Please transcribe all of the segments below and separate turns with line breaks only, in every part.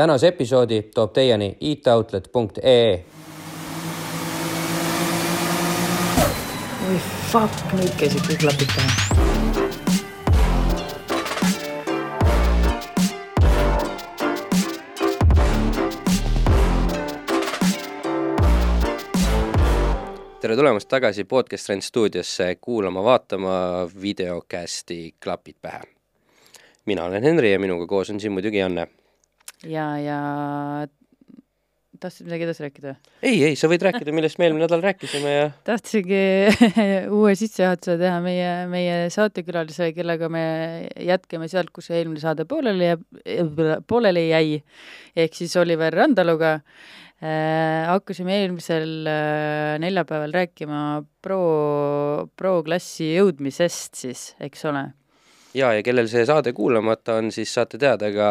tänase episoodi toob teieni itoutlet.ee.
oi fuck, nüüd käisid kõik klapid pähe.
tere tulemast tagasi Podcast Trend stuudiosse kuulama-vaatama videokästi Klapid pähe. mina olen Henri ja minuga koos on siin muidugi Janne.
ja, ja tahtsid midagi edasi rääkida?
ei, ei, sa võid rääkida, millest me eelmine nädal rääkisime ja
tahtsingi uue sissejuhatuse teha meie, meie saatekülalisele, kellega me jätkame sealt, kus eelmine saade pooleli jääb, pooleli jäi, ehk siis Oliver Randaluga äh,. hakkasime eelmisel äh, neljapäeval rääkima pro, pro-klassi jõudmisest siis, eks ole.
ja, ja kellel see saade kuulamata on, siis saate teada ka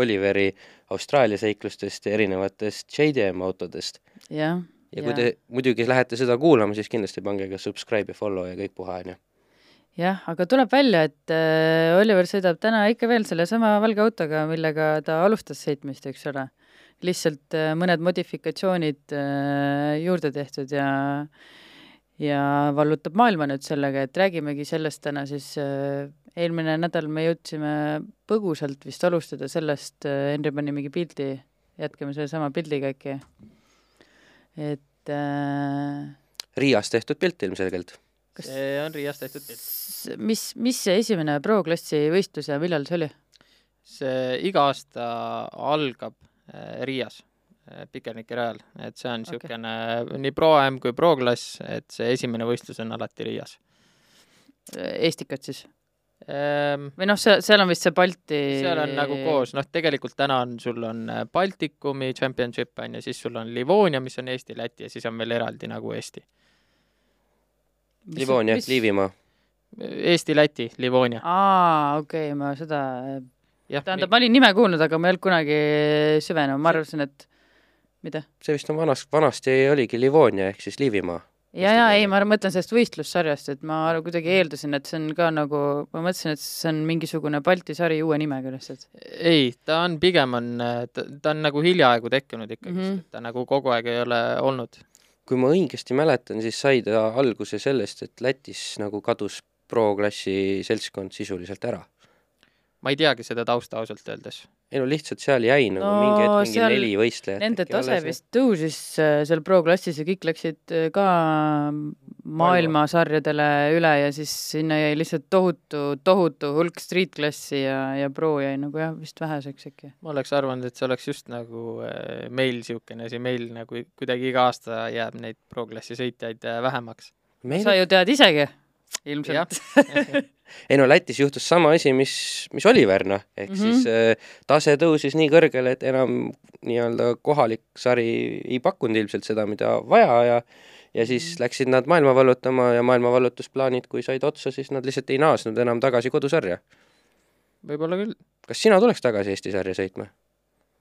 Oliveri Austraalia seiklustest ja erinevatest JDM autodest.
jah.
ja kui te muidugi lähete seda kuulama, siis kindlasti pange ka subscribe ja follow ja kõik puha, onju.
jah, aga tuleb välja, et äh, Oliver sõidab täna ikka veel sellesama valge autoga, millega ta alustas sõitmist, eks ole. lihtsalt äh, mõned modifikatsioonid äh, juurde tehtud ja ja vallutab maailma nüüd sellega, et räägimegi sellest täna siis äh, eelmine nädal me jõudsime põgusalt vist alustada sellest äh,, Henri pani mingi pildi, jätkame sellesama pildiga äkki. et äh,
Riias tehtud pilt ilmselgelt.
kas
see on Riias tehtud pilt.
mis, mis see esimene pro-klassi võistlus ja millal see oli?
see iga aasta algab äh, Riias äh, Pikerniki rajal, et see on niisugune nii Pro-M kui Pro-klass, et see esimene võistlus on alati Riias
Eestikat siis?
ehm,.
või noh, see, seal on vist see Balti
seal on nagu koos, noh, tegelikult täna on, sul on äh, Baltikumi championship on ju, siis sul on Livonia, mis on Eesti, Läti ja siis on veel eraldi nagu Eesti.
Livonia, Liivimaa.
Eesti, Läti, Livonia.
aa, okei okay,, ma seda, tähendab, ma olin nime kuulnud, aga ma ei olnud kunagi süvenenud, ma arvasin, et mida?
see vist on vanas, vanasti oligi Livonia ehk siis Liivimaa.
ja, ja ei, ma mõtlen sellest võistlussarjast, et ma kuidagi eeldasin, et see on ka nagu, ma mõtlesin, et see on mingisugune Balti sari uue nimega lihtsalt.
ei, ta on pigem on, ta, on nagu hiljaaegu tekkinud ikkagi mm,
Mhm.
-hmm. ta nagu kogu aeg ei ole olnud
kui ma õigesti mäletan, siis sai ta alguse sellest, et Lätis nagu kadus pro-klassi seltskond sisuliselt ära.
ma ei teagi seda tausta ausalt öeldes.
Ei no lihtsalt seal jäi nagu
No
mingi hetk mingi
seal
neli võistlejat.
Nende tase vist tõusis äh, seal pro-klassis ja kõik läksid äh, ka maailmasarjadele üle ja siis sinna jäi lihtsalt tohutu, tohutu hulk street-klassi ja, ja pro jäi nagu jah, vist väheseks äkki.
ma oleks arvanud, et see oleks just nagu äh, meil niisugune asi, meil nagu kuidagi iga aasta jääb neid pro-klassi sõitjaid äh, vähemaks.
meil
sa ju tead isegi ilmselt.
ei no Lätis juhtus sama asi, mis, mis Oliver noh, ehk mm. -hmm. siis äh, tase tõusis nii kõrgele, et enam nii-öelda kohalik sari ei pakkunud ilmselt seda, mida vaja ja ja siis
Mhm.
läksid nad maailma vallutama ja maailma vallutusplaanid, kui said otsa, siis nad lihtsalt ei naasnud enam tagasi kodusarja.
võib-olla küll.
kas sina tuleks tagasi Eesti sarja sõitma?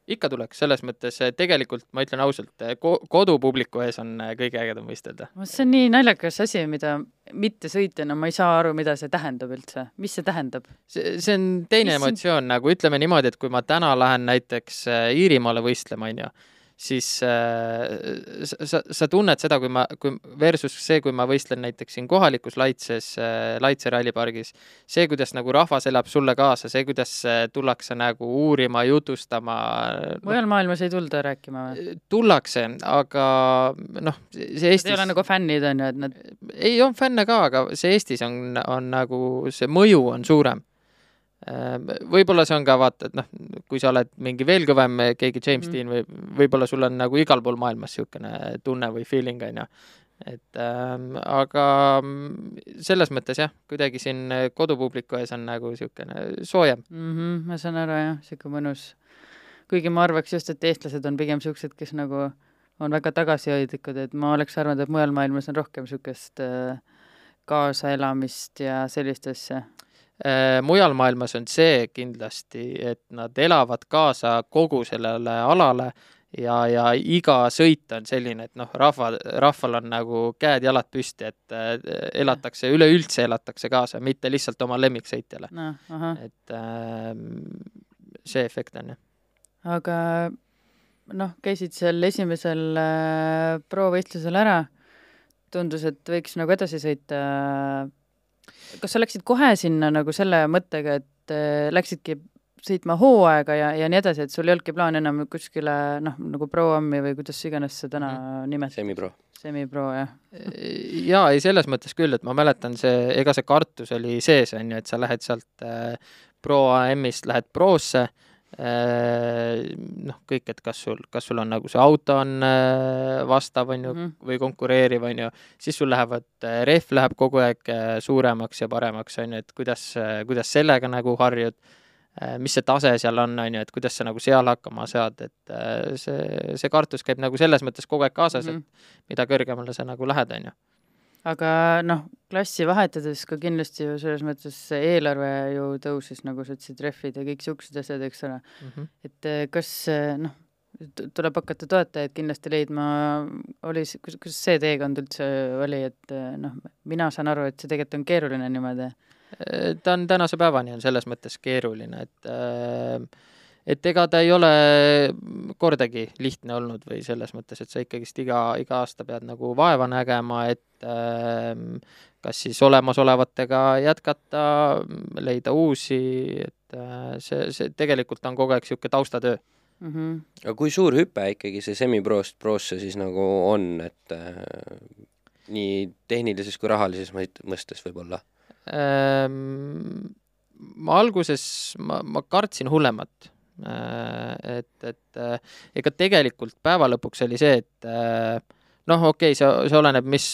Ikka tuleks, selles mõttes tegelikult ma ütlen ausalt, kodupubliku ees on äh, kõige ägedam võistelda.
see on nii naljakas asi, mida mittesõitjana ma ei saa aru, mida see tähendab üldse, mis see tähendab?
see, see on teine
Mis
emotsioon, nagu ütleme niimoodi, et kui ma täna lähen näiteks äh, Iirimaale võistlema, on ju, siis äh, sa, sa, tunned seda, kui ma, kui versus see, kui ma võistlen näiteks siin kohalikus Laitses äh,, Laitse rallipargis, see, kuidas nagu rahvas elab sulle kaasa, see, kuidas äh, tullakse nagu uurima, jutustama,
mujal maailmas ei tulda rääkima või?
tullakse, aga noh, see
Nad ei
Eestis
ole nagu fännid, on ju, et nad
ei, on fänne ka, aga see Eestis on, on nagu see mõju on suurem. Võib-olla see on ka vaata, et noh, kui sa oled mingi veel kõvem, keegi James
Mhm.
Dean või võib-olla sul on nagu igal pool maailmas niisugune tunne või feeling on ju. et ähm, aga mm, selles mõttes jah, kuidagi siin kodupubliku ees on nagu niisugune soojem.
mm. -hmm, ma saan aru jah, sihuke mõnus. kuigi ma arvaks just, et eestlased on pigem siuksed, kes nagu on väga tagasihoidlikud, et ma oleks arvanud, et mujal maailmas on rohkem siukest äh, kaasaelamist ja sellist asja.
Äh, mujal maailmas on see kindlasti, et nad elavad kaasa kogu sellele alale ja, ja iga sõit on selline, et noh, rahva, rahval on nagu käed-jalad püsti, et äh, elatakse, üleüldse elatakse kaasa, mitte lihtsalt oma lemmiksõitjale.
ahah.
et ähm, see efekt on jah.
aga noh, käisid seal esimesel äh, pro-võistlusel ära, tundus, et võiks nagu edasi sõita. Kas sa läksid kohe sinna nagu selle mõttega, et äh, läksidki sõitma hooaega ja, ja nii edasi, et sul ei olnudki plaan enam kuskile noh, nagu pro-ammi või kuidas iganes sa täna mm. nimetad?
semipro.
semipro, jah.
jaa, ei selles mõttes küll, et ma mäletan see, ega see kartus oli sees, on ju, et sa lähed sealt äh, pro AM-ist lähed prosse äh,, noh, kõik, et kas sul, kas sul on nagu see auto on äh, vastav, on ju mm, -hmm. või konkureeriv, on ju, siis sul lähevad äh,, rehv läheb kogu aeg äh, suuremaks ja paremaks, on ju, et kuidas äh,, kuidas sellega nagu harjud Äh, mis see tase seal on, on ju, et kuidas sa nagu seal hakkama saad, et äh, see, see kartus käib nagu selles mõttes kogu aeg kaasas mm, -hmm. et mida kõrgemale sa nagu lähed, on ju.
Aga noh, klassi vahetades ka kindlasti ju selles mõttes eelarve ju tõusis, nagu sa ütlesid, rehvid ja kõik niisugused asjad, eks ole mm. -hmm. et äh, kas noh, tuleb hakata toetajaid kindlasti leidma, oli, kuidas see teekond üldse oli, et noh, mina saan aru, et see tegelikult on keeruline niimoodi
ta on tänase päevani on selles mõttes keeruline, et äh, et ega ta ei ole kordagi lihtne olnud või selles mõttes, et sa ikkagist iga, iga aasta pead nagu vaeva nägema, et äh, kas siis olemasolevatega jätkata, leida uusi, et äh, see, see tegelikult on kogu aeg niisugune taustatöö
mm. -hmm. aga kui suur hüpe ikkagi see semiprost prosse siis nagu on, et äh, nii tehnilises kui rahalises mõistes võib-olla?
Ehm, ma alguses, ma, ma kartsin hullemat. Äh, et, et äh, ega tegelikult päeva lõpuks oli see, et äh, noh, okei okay,, see, see oleneb, mis,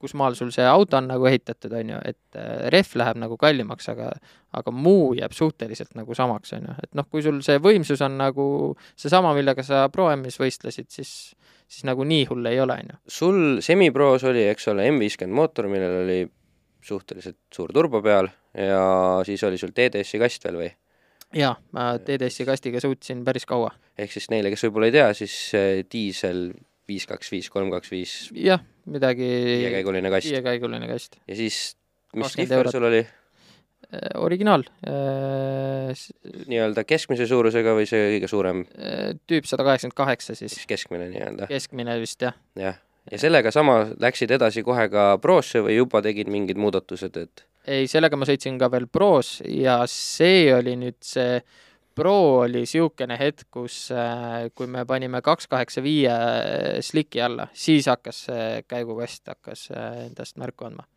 kus maal sul see auto on nagu ehitatud, on ju, et rehv läheb nagu kallimaks, aga aga muu jääb suhteliselt nagu samaks, on ju, et noh, kui sul see võimsus on nagu seesama, millega sa Pro-M-is võistlesid, siis siis nagu nii hull ei ole, on ju.
sul semipros oli, eks ole, M50 mootor, millel oli suhteliselt suur turbo peal ja siis oli sul TDS-i kast veel või?
Jaa, ma TDS-i kastiga suutsin päris kaua.
ehk siis neile, kes võib-olla ei tea, siis diisel viis, kaks, viis, kolm, kaks, viis.
jah, midagi.
viiekäiguline kast.
viiekäiguline kast.
ja siis, mis nihver sul oli?
Äh, originaal
äh,. nii-öelda keskmise suurusega või see kõige suurem
äh,? tüüp sada kaheksakümmend kaheksa siis.
keskmine nii-öelda?
keskmine vist, jah.
jah, ja sellega sama läksid edasi kohe ka Prosse või juba tegid mingid muudatused, et?
Ei, sellega ma sõitsin ka veel Pros ja see oli nüüd see Pro oli niisugune hetk, kus, äh, kui me panime kaks kaheksa viie äh, sliki alla, siis hakkas see käigukast hakkas äh, endast märku andma.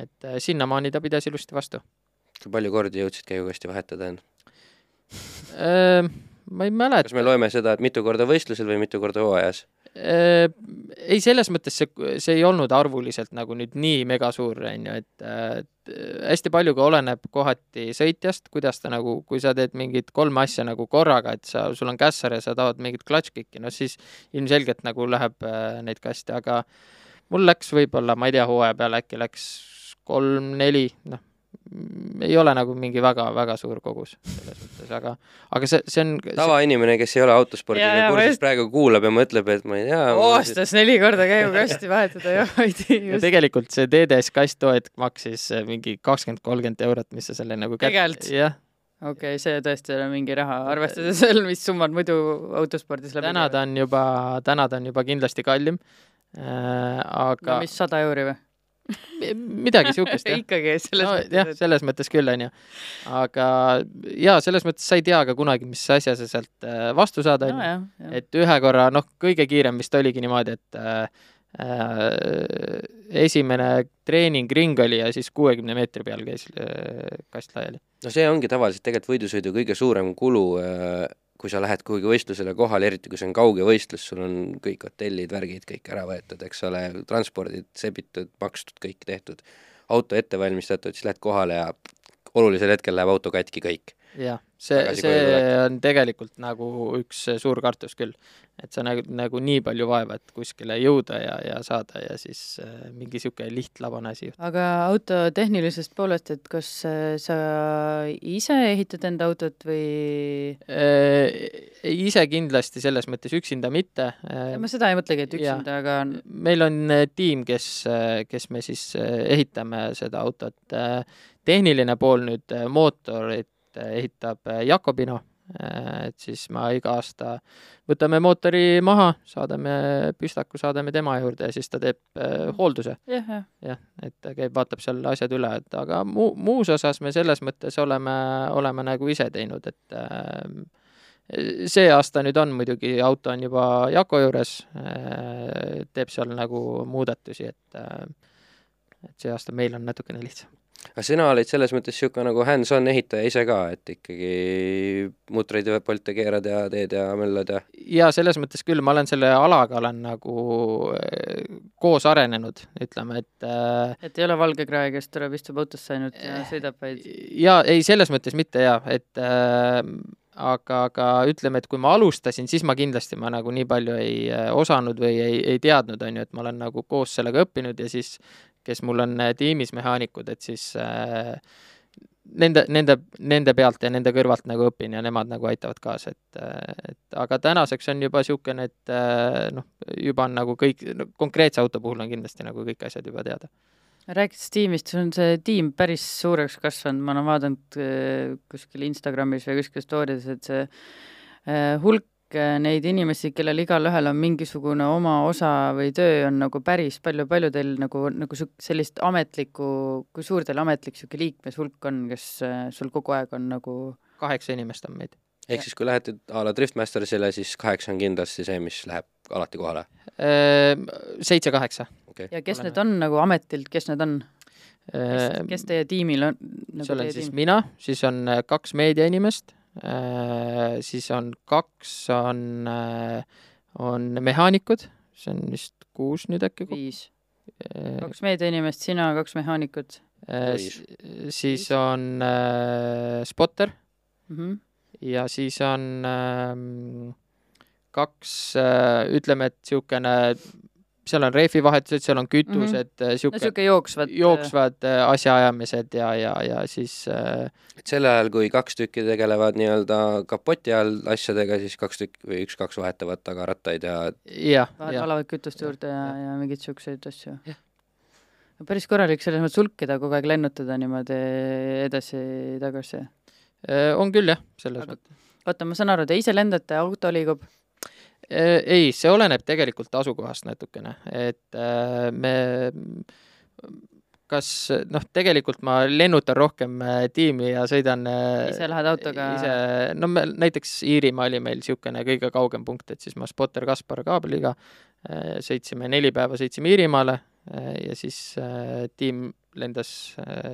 et sinnamaani ta pidas ilusti vastu.
kui palju kordi jõudsid käigukasti vahetada enne?
ma ei mäleta.
kas me loeme seda, et mitu korda võistlusel või mitu korda hooajas?
Äh, ei, selles mõttes see, see ei olnud arvuliselt nagu nüüd nii megasuur, on ju, et äh, hästi palju ka oleneb kohati sõitjast, kuidas ta nagu, kui sa teed mingit kolme asja nagu korraga, et sa, sul on kässar ja sa tahad mingit klatškikki, no siis ilmselgelt nagu läheb äh, neid kaste, aga mul läks võib-olla, ma ei tea, hooaja peale äkki läks kolm-neli, noh, ei ole nagu mingi väga-väga suur kogus selles mõttes, aga, aga see, see on
tavainimene, kes ei ole autospordiga kursis just... praegu kuulab ja mõtleb, et ma ei tea
aastas neli korda käigukasti vahetada ja ma ei tea
ja tegelikult see DDS kast too hetk maksis äh, mingi kakskümmend, kolmkümmend eurot, mis sa selle nagu
tegelikult?
jah
okei okay,, see tõesti ei ole mingi raha, arvestades veel, mis summad muidu autospordis
läbi täna ta on juba, täna ta on juba kindlasti kallim äh,, aga
no mis, sada euri või?
Midagi niisugust, jah.
ikkagi, selles
no,
mõttes.
jah, selles mõttes küll, on ju. aga jaa, selles mõttes sa ei tea ka kunagi, mis asja sa sealt äh, vastu saad, on ju. et ühe korra, noh, kõige kiirem vist oligi niimoodi, et äh, äh, esimene treeningring oli ja siis kuuekümne meetri peal käis äh, kast laiali.
no see ongi tavaliselt tegelikult võidusõidu kõige suurem kulu äh kui sa lähed kuhugi võistlusele kohale, eriti kui see on kauge võistlus, sul on kõik hotellid, värgid kõik ära võetud, eks ole, transpordid sebitud, makstud, kõik tehtud, auto ette valmistatud, siis lähed kohale ja olulisel hetkel läheb auto katki kõik.
Jah, see, see on tegelikult nagu üks suur kartus küll et sa nägid nagu nii palju vaeva, et kuskile jõuda ja, ja saada ja siis äh, mingi niisugune lihtlabane asi.
aga auto tehnilisest poolest, et kas äh, sa ise ehitad enda autot või
äh,? ise kindlasti selles mõttes üksinda mitte
äh,. ma seda ei mõtlegi, et üksinda, aga
meil on äh, tiim, kes, äh, kes me siis ehitame seda autot. tehniline pool nüüd, mootorit ehitab Jakobino et siis ma iga aasta võtame mootori maha, saadame püstaku, saadame tema juurde ja siis ta teeb hoolduse.
jah, jah.
jah, et käib, vaatab seal asjad üle, et aga muu, muus osas me selles mõttes oleme, oleme nagu ise teinud, et see aasta nüüd on muidugi, auto on juba Jako juures, teeb seal nagu muudatusi, et et see aasta meil on natukene lihtsam.
Aga sina olid selles mõttes niisugune nagu hands-on ehitaja ise ka, et ikkagi mutreid ja polte keerad ja teed ja möllad ja?
jaa, selles mõttes küll, ma olen selle alaga olen nagu koos arenenud, ütleme, et
et ei ole valge krae, kes tuleb, istub autosse ainult ja sõidab, vaid
jaa, ei, selles mõttes mitte jaa, et äh, aga, aga ütleme, et kui ma alustasin, siis ma kindlasti, ma nagu nii palju ei osanud või ei, ei teadnud, on ju, et ma olen nagu koos sellega õppinud ja siis kes mul on tiimis mehaanikud, et siis äh, nende, nende, nende pealt ja nende kõrvalt nagu õpin ja nemad nagu aitavad kaasa, et, et aga tänaseks on juba niisugune, et noh, juba on nagu kõik no,, konkreetse auto puhul on kindlasti nagu kõik asjad juba teada.
Rääkides tiimist, sul on see tiim päris suureks kasvanud, ma olen vaadanud kuskil Instagramis või kuskil story'des, et see hulk neid inimesi, kellel igalühel on mingisugune oma osa või töö, on nagu päris palju, palju teil nagu, nagu sellist ametlikku, kui suur teil ametlik niisugune liikmeshulk on, kes sul kogu aeg on nagu
kaheksa inimest on meid.
ehk siis, kui lähete a la Driftmastersile, siis kaheksa on kindlasti see, mis läheb alati kohale?
Seitse-kaheksa
okay..
ja kes Olen need on nagu ametilt, kes need on? kes, kes teie tiimil on
nagu? see olen siis tiim? mina, siis on kaks meediainimest, siis on kaks, on, on mehaanikud, see on vist kuus nüüd äkki
viis. kaks meediainimest, sina, kaks mehaanikut.
siis on äh, spotter
mm -hmm.
ja siis on äh, kaks äh,, ütleme, et niisugune seal on rehvivahetused, seal on kütused mm,
-hmm. sihuke no, sihuke jooksvad,
jooksvad äh, asjaajamised ja, ja, ja siis äh...
et sel ajal, kui kaks tükki tegelevad nii-öelda kapoti all asjadega, siis kaks tükki või üks-kaks vahetavad tagarattaid ja
jah,
jah. valavad kütust juurde ja, ja, ja mingeid siukseid asju. päris korralik selles mõttes hulkida, kogu aeg lennutada niimoodi edasi-tagasi.
Äh, on küll jah, selles mõttes.
oota, ma saan aru, te ise lendate, auto liigub
Äh, ei, see oleneb tegelikult asukohast natukene, et äh, me kas noh, tegelikult ma lennutan rohkem äh, tiimi ja sõidan
ise lähed autoga?
ise, no me näiteks Iirimaa oli meil niisugune kõige kaugem punkt, et siis ma Spotter Kaspar Kaabeliga sõitsime neli päeva, sõitsime Iirimaale ja siis tiim lendas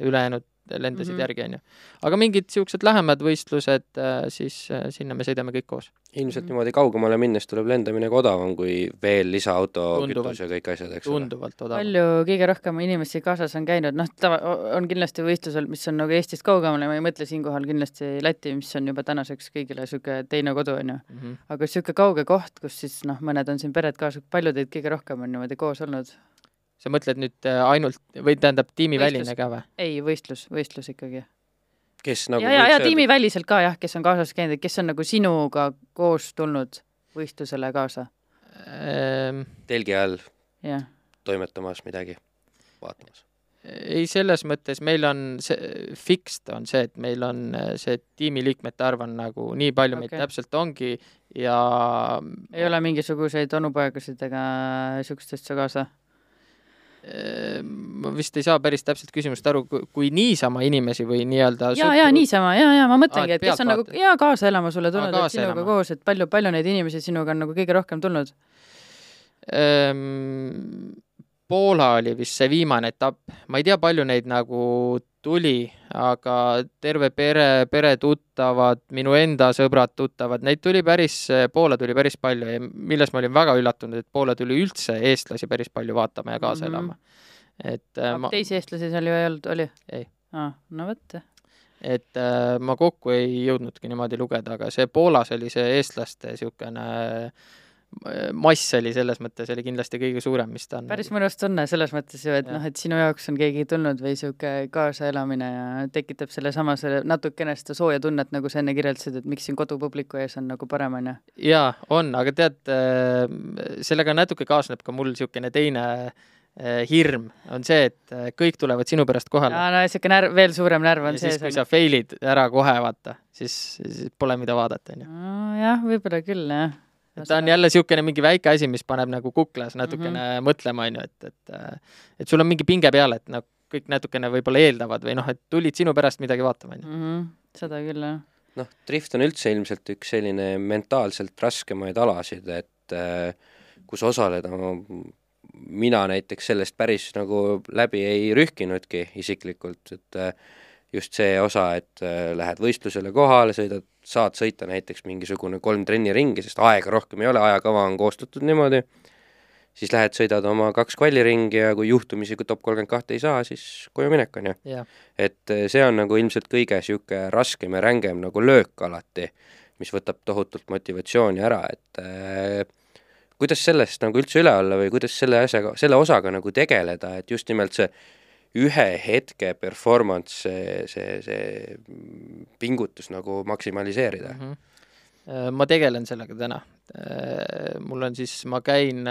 ülejäänud lendasid mm -hmm. järgi, on ju. aga mingid niisugused lähemad võistlused, äh, siis äh, sinna me sõidame kõik koos.
Ilmselt mm -hmm. niimoodi kaugemale minnes tuleb lendamine ka odavam kui veel lisaauto, kütus ja kõik asjad, eks
ole?
palju kõige rohkem inimesi kaasas on käinud, noh, tava, on kindlasti võistlusel, mis on nagu Eestist kaugemale, ma ei mõtle siinkohal kindlasti Läti, mis on juba tänaseks kõigile niisugune teine kodu, on ju.
Mhm.
aga niisugune kauge koht, kus siis noh, mõned on siin pered kaasa, palju teid kõige rohkem on niimoodi koos olnud?
sa mõtled nüüd äh, ainult või tähendab tiimiväline ka või?
ei, võistlus, võistlus ikkagi.
Kes nagu
ja, ja, ja tiimiväliselt ka jah, kes on kaasas käinud, kes on nagu sinuga koos tulnud võistlusele kaasa
ehm...?
telgi all
ja.
toimetamas midagi, vaatamas?
ei, selles mõttes meil on see, fixed on see, et meil on äh, see tiimiliikmete arv on nagu nii palju okay. meid täpselt ongi ja
ei ole mingisuguseid onupoegasid ega niisugust asja kaasa?
Ehm, ma vist ei saa päris täpselt küsimusest aru, kui niisama inimesi või nii-öelda
ja, ja niisama ja, ja ma mõtlengi, et kes on nagu ja kaasa elama sulle tulnud, et sinuga elama. koos, et palju, palju neid inimesi sinuga on nagu kõige rohkem tulnud
ehm,? Poola oli vist see viimane etapp, ma ei tea, palju neid nagu tuli, aga terve pere, peretuttavad, minu enda sõbrad-tuttavad, neid tuli päris, Poola tuli päris palju ja milles ma olin väga üllatunud, et Poola tuli üldse eestlasi päris palju vaatama ja kaasa mm -hmm. elama. et
äh, ma... teisi eestlasi seal ju ei olnud, oli?
ei
ah,. no vot.
et äh, ma kokku ei jõudnudki niimoodi lugeda, aga see Poolas oli see eestlaste niisugune äh, mass oli selles mõttes, oli kindlasti kõige suurem, mis ta on.
päris mõnus tunne selles mõttes ju, et noh, et sinu jaoks on keegi tulnud või niisugune kaasaelamine ja tekitab sellesama, selle natukene seda sooja tunnet, nagu sa enne kirjeldasid, et miks siin kodupubliku ees on nagu parem, on ju?
jaa, on, aga tead, äh, sellega natuke kaasneb ka mul niisugune teine eh, hirm on see, et eh, kõik tulevad sinu pärast kohale.
no niisugune närv, veel suurem närv on
ja
sees.
kui sa fail'id ära kohe, vaata, siis, siis pole, mida vaadata, on ju.
jah, võib-olla küll, jah.
Ta on jälle niisugune mingi väike asi, mis paneb nagu kuklas natukene mm
Mhm.
-hmm. mõtlema, on ju, et, et et sul on mingi pinge peal, et noh, kõik natukene võib-olla eeldavad või noh, et tulid sinu pärast midagi vaatama, on ju.
Mhm, seda küll, jah.
noh, drift on üldse ilmselt üks selline mentaalselt raskemaid alasid, et äh, kus osaleda ma, mina näiteks sellest päris nagu läbi ei rühkinudki isiklikult, et äh, just see osa, et äh, lähed võistlusele kohale, sõidad, saad sõita näiteks mingisugune kolm trenniringi, sest aega rohkem ei ole, ajakava on koostatud niimoodi, siis lähed, sõidad oma kaks kvalliringi ja kui juhtumisi kui top kolmkümmend kahte ei saa, siis koju minek, on ju. Et eh, see on nagu ilmselt kõige niisugune raskem ja rängem nagu löök alati, mis võtab tohutult motivatsiooni ära, et äh, kuidas sellest nagu üldse üle olla või kuidas selle asjaga, selle osaga nagu tegeleda, et just nimelt see ühe hetke performance, see, see, see pingutus nagu maksimaliseerida mm.
mm. -hmm. ma tegelen sellega täna. mul on siis, ma käin,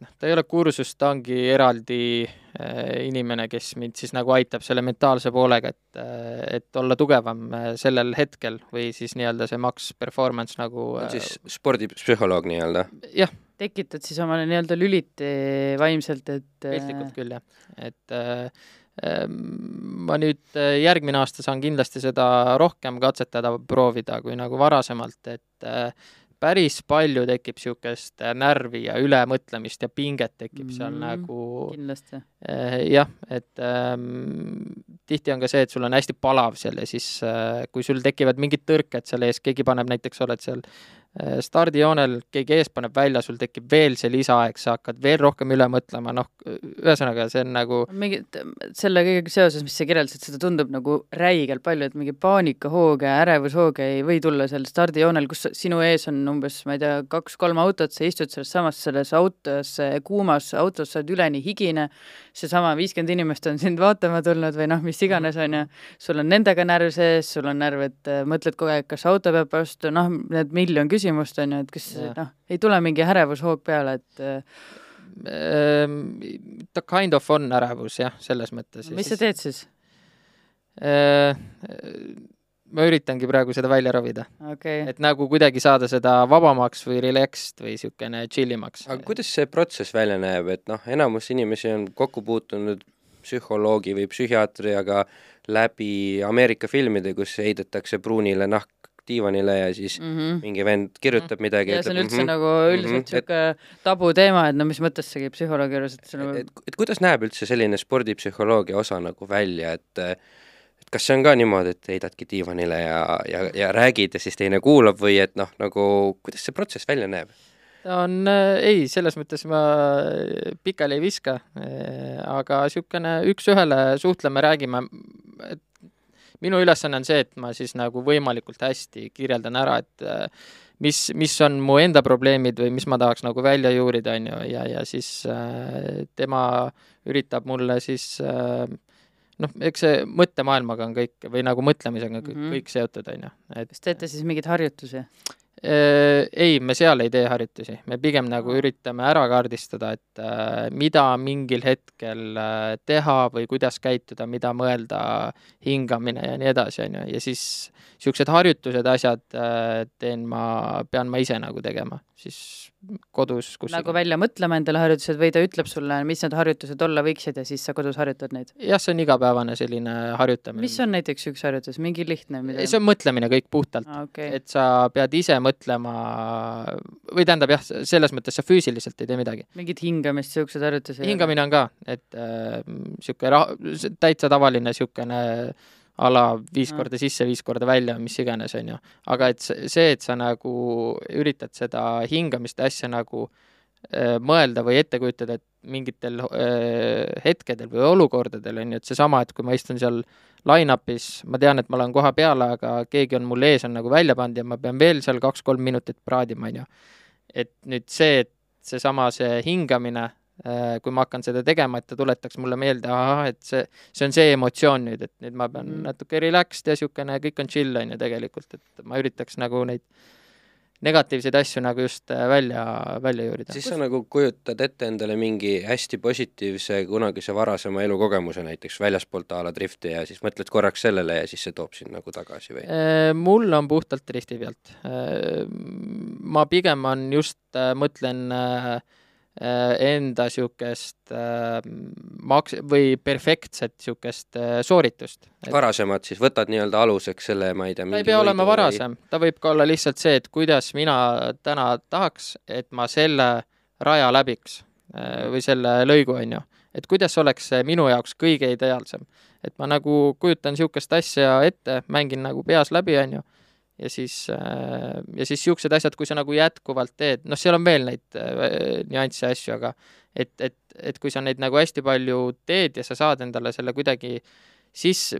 noh, ta ei ole kursus, ta ongi eraldi äh, inimene, kes mind siis nagu aitab selle mentaalse poolega, et, et olla tugevam äh, sellel hetkel või siis nii-öelda see max performance nagu
siis spordipsühholoog nii-öelda?
jah,
tekitad siis omale nii-öelda lüliti vaimselt, et
piltlikult küll, jah. et äh, ma nüüd järgmine aasta saan kindlasti seda rohkem katsetada, proovida kui nagu varasemalt, et äh, päris palju tekib niisugust närvi ja ülemõtlemist ja pinget tekib mm seal nagu
kindlasti.
jah, et ähm, tihti on ka see, et sul on hästi palav seal ja siis äh, kui sul tekivad mingid tõrked seal ees, keegi paneb näiteks, oled seal äh, stardijoonel, keegi ees paneb välja, sul tekib veel see lisaaeg, sa hakkad veel rohkem üle mõtlema, noh, ühesõnaga, see on nagu
mingi, selle kõigega seoses, mis sa kirjeldasid, seda tundub nagu räigelt palju, et mingi paanikahooge, ärevushooge ei või tulla seal stardijoonel, kus sinu ees on umbes, ma ei tea, kaks-kolm autot, sa istud selles samas selles autos, kuumas autos, sa oled üleni higine, seesama viiskümmend inimest on sind vaatama tulnud või noh, mis iganes, on ju, sul on nendega närv sees, sul on närv, et äh, mõtled kogu aeg, kas auto peab vastu, noh, need miljon küsimust, on ju, et kas noh, ei tule mingi ärevushoog peale, et äh,
Ehm, ta kind of on ärevus jah, selles mõttes.
mis sa teed siis?
ma üritangi praegu seda välja ravida
okay..
et nagu kuidagi saada seda vabamaks või relaxed või niisugune chill imaks.
aga kuidas see protsess välja näeb, et noh, enamus inimesi on kokku puutunud psühholoogi või psühhiaatriaga läbi Ameerika filmide, kus heidetakse pruunile nahk diivanile ja siis mm -hmm. mingi vend kirjutab -hmm. midagi.
ja see on üldse mm -hmm. nagu üldiselt niisugune mm -hmm. tabuteema, et no mis mõttes see käib psühholoogi juures, et see
nagu et, et kuidas näeb üldse selline spordipsühholoogia osa nagu välja, et et kas see on ka niimoodi, et heidadki diivanile ja, ja, ja räägid ja siis teine kuulab või et noh, nagu kuidas see protsess välja näeb?
ta on äh,, ei, selles mõttes ma pikali ei viska äh,, aga niisugune üks-ühele suhtleme, räägime, et minu ülesanne on see, et ma siis nagu võimalikult hästi kirjeldan ära, et äh, mis, mis on mu enda probleemid või mis ma tahaks nagu välja juurida, on ju, ja, ja siis äh, tema üritab mulle siis äh, noh, eks see mõttemaailmaga on kõik või nagu mõtlemisega on kõik, mm -hmm. kõik seotud, on ju, et
kas teete siis mingeid harjutusi?
Ei, me seal ei tee harjutusi, me pigem nagu üritame ära kaardistada, et äh, mida mingil hetkel äh, teha või kuidas käituda, mida mõelda, hingamine ja nii edasi, on ju, ja siis niisugused harjutused, asjad äh, teen ma, pean ma ise nagu tegema, siis kodus kus
nagu välja mõtlema endale harjutused või ta ütleb sulle, mis need harjutused olla võiksid ja siis sa kodus harjutad neid?
jah, see on igapäevane selline harjutamine.
mis on näiteks üks harjutus, mingi lihtne mida...?
see on mõtlemine kõik puhtalt
ah,. Okay.
et sa pead ise mõtlema või tähendab jah, selles mõttes sa füüsiliselt ei tee midagi.
mingit hingamist, niisuguseid harjutusi?
hingamine on ka, et niisugune äh, täitsa tavaline niisugune a la viis korda sisse, viis korda välja, mis iganes, on ju. aga et see, et sa nagu üritad seda hingamist asja nagu äh, mõelda või ette kujutada, et mingitel äh, hetkedel või olukordadel, on ju, et seesama, et kui ma istun seal line-up'is, ma tean, et ma olen koha peal, aga keegi on mul ees, on nagu välja pannud ja ma pean veel seal kaks-kolm minutit praadima, on ju. et nüüd see, et seesama, see hingamine kui ma hakkan seda tegema, et ta tuletaks mulle meelde, ahah, et see, see on see emotsioon nüüd, et nüüd ma pean mm. natuke relaxed ja niisugune, kõik on chill, on ju tegelikult, et ma üritaks nagu neid negatiivseid asju nagu just äh, välja, välja juurida.
siis sa nagu kujutad ette endale mingi hästi positiivse kunagise varasema elukogemuse näiteks väljaspoolt a la drifti ja siis mõtled korraks sellele ja siis see toob sind nagu tagasi või?
Äh, mul on puhtalt drifti pealt. Äh, ma pigem on just, mõtlen äh, Äh, enda niisugust äh, maks- või perfektset niisugust äh, sooritust.
varasemad siis, võtad nii-öelda aluseks selle, ma ei tea,
ta ei pea olema varasem või..., ta võib ka olla lihtsalt see, et kuidas mina täna tahaks, et ma selle raja läbiks äh, või selle lõigu, on ju. et kuidas oleks see minu jaoks kõige ideaalsem. et ma nagu kujutan niisugust asja ette, mängin nagu peas läbi, on ju ja siis, äh, ja siis niisugused asjad, kui sa nagu jätkuvalt teed, noh, seal on veel neid äh, nüansse ja asju, aga et, et, et kui sa neid nagu hästi palju teed ja sa saad endale selle kuidagi siis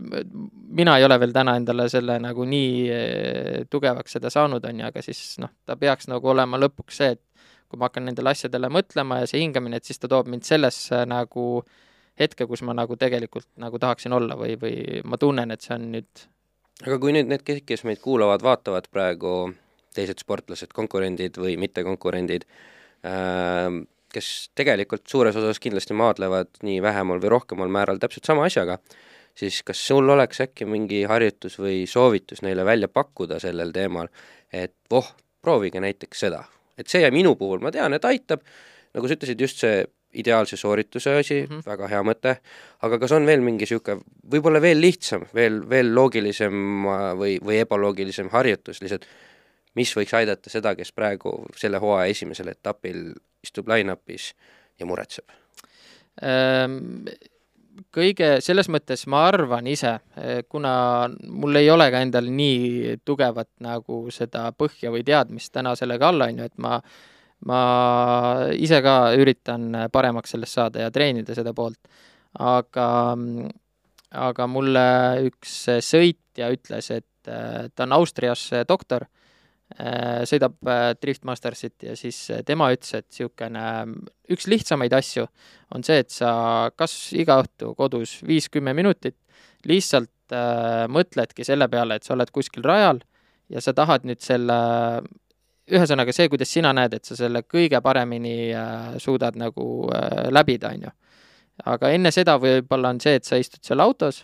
mina ei ole veel täna endale selle nagu nii äh, tugevaks seda saanud, on ju, aga siis noh, ta peaks nagu olema lõpuks see, et kui ma hakkan nendele asjadele mõtlema ja see hingamine, et siis ta toob mind sellesse nagu hetke, kus ma nagu tegelikult nagu tahaksin olla või, või ma tunnen, et see on nüüd
aga kui nüüd need, kes meid kuulavad, vaatavad praegu, teised sportlased, konkurendid või mittekonkurendid äh,, kes tegelikult suures osas kindlasti maadlevad nii vähemal või rohkemal määral täpselt sama asjaga, siis kas sul oleks äkki mingi harjutus või soovitus neile välja pakkuda sellel teemal, et voh, proovige näiteks seda. et see minu puhul, ma tean, et aitab, nagu sa ütlesid, just see ideaalse soorituse asi mm, -hmm. väga hea mõte, aga kas on veel mingi niisugune, võib-olla veel lihtsam, veel, veel loogilisem või, või ebaloogilisem harjutus lihtsalt, mis võiks aidata seda, kes praegu selle hooaja esimesel etapil istub line-up'is ja muretseb
ähm,? Kõige, selles mõttes ma arvan ise, kuna mul ei ole ka endal nii tugevat nagu seda põhja või teadmist täna sellega alla, on ju, et ma ma ise ka üritan paremaks sellest saada ja treenida seda poolt. aga, aga mulle üks sõitja ütles, et äh, ta on Austrias doktor, äh, sõidab äh, Drift Mastersit ja siis tema ütles, et niisugune üks lihtsamaid asju on see, et sa kas iga õhtu kodus viis-kümme minutit lihtsalt äh, mõtledki selle peale, et sa oled kuskil rajal ja sa tahad nüüd selle ühesõnaga see, kuidas sina näed, et sa selle kõige paremini äh, suudad nagu äh, läbida, on ju. aga enne seda võib-olla on see, et sa istud seal autos,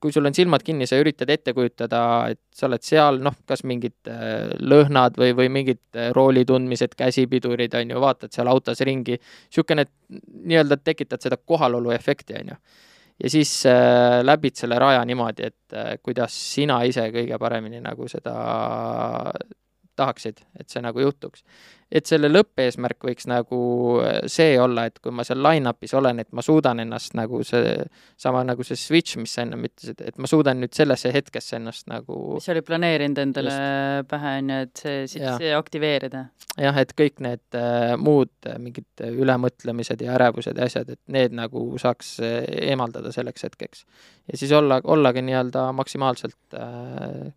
kui sul on silmad kinni, sa üritad ette kujutada, et sa oled seal, noh, kas mingid äh, lõhnad või, või mingid rooli tundmised, käsipidurid, on ju, vaatad seal autos ringi, niisugune, nii-öelda tekitad seda kohalolu efekti, on ju. Ja siis äh, läbid selle raja niimoodi, et äh, kuidas sina ise kõige paremini nagu seda tahaksid, et see nagu juhtuks. et selle lõppeesmärk võiks nagu äh, see olla, et kui ma seal line-up'is olen, et ma suudan ennast nagu see, sama nagu see switch, mis sa ennem ütlesid, et ma suudan nüüd sellesse hetkesse ennast nagu
mis sa olid planeerinud endale just. pähe, on ju, et see, siis see aktiveerida.
jah, et kõik need äh, muud äh, mingid ülemõtlemised ja ärevused ja asjad, et need nagu saaks äh, eemaldada selleks hetkeks. ja siis olla, ollagi nii-öelda maksimaalselt äh,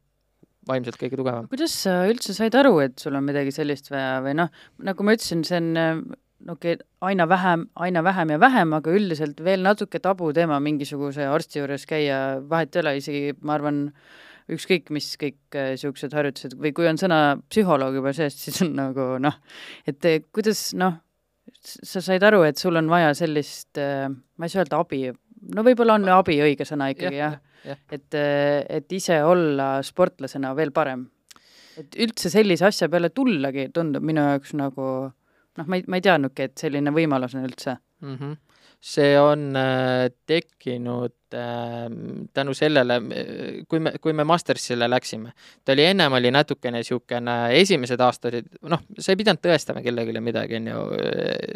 vaimselt kõige tugevam.
kuidas sa üldse said aru, et sul on midagi sellist vaja või noh, nagu ma ütlesin, see on okei okay,, aina vähem, aina vähem ja vähem, aga üldiselt veel natuke tabuteema mingisuguse arsti juures käia, vahet ei ole, isegi ma arvan, ükskõik mis kõik niisugused äh, harjutused või kui on sõna psühholoog juba sees, siis on nagu noh, et eh, kuidas noh, sa said aru, et sul on vaja sellist, äh, ma ei saa öelda abi, no võib-olla on abi õige sõna ikkagi ja, jah ja et, et ise olla sportlasena veel parem. et üldse sellise asja peale tullagi tundub minu jaoks nagu noh, ma ei, ma ei teadnudki, et selline võimalus on üldse
mm. -hmm. see on äh, tekkinud äh, tänu sellele, kui me, kui me Mastersile läksime, ta oli ennem oli natukene niisugune, esimesed aastad olid, noh, sa ei pidanud tõestama kellelegi midagi, on ju,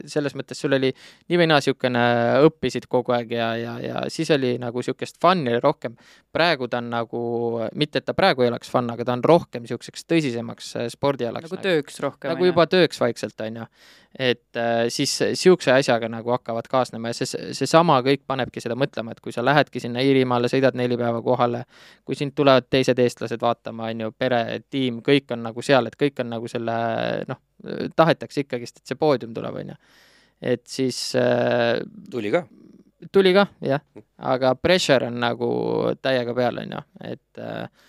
selles mõttes sul oli nii või naa niisugune, õppisid kogu aeg ja, ja, ja siis oli nagu niisugust fun'i rohkem. praegu ta on nagu, mitte et ta praegu ei oleks fun, aga ta on rohkem niisuguseks tõsisemaks äh, spordialaks.
nagu tööks rohkem.
nagu juba tööks vaikselt, on ju. et äh, siis niisuguse asjaga nagu hakkavad kaasnema ja see, seesama kõik panebki seda mõtlema, et kui sa lähed lähedki sinna Iirimaale, sõidad neli päeva kohale, kui sind tulevad teised eestlased vaatama, on ju, pere, tiim, kõik on nagu seal, et kõik on nagu selle noh, tahetakse ikkagist, et see poodium tuleb, on ju. et siis äh,
tuli ka?
tuli ka, jah, aga pressure on nagu täiega peal, on ju, et äh,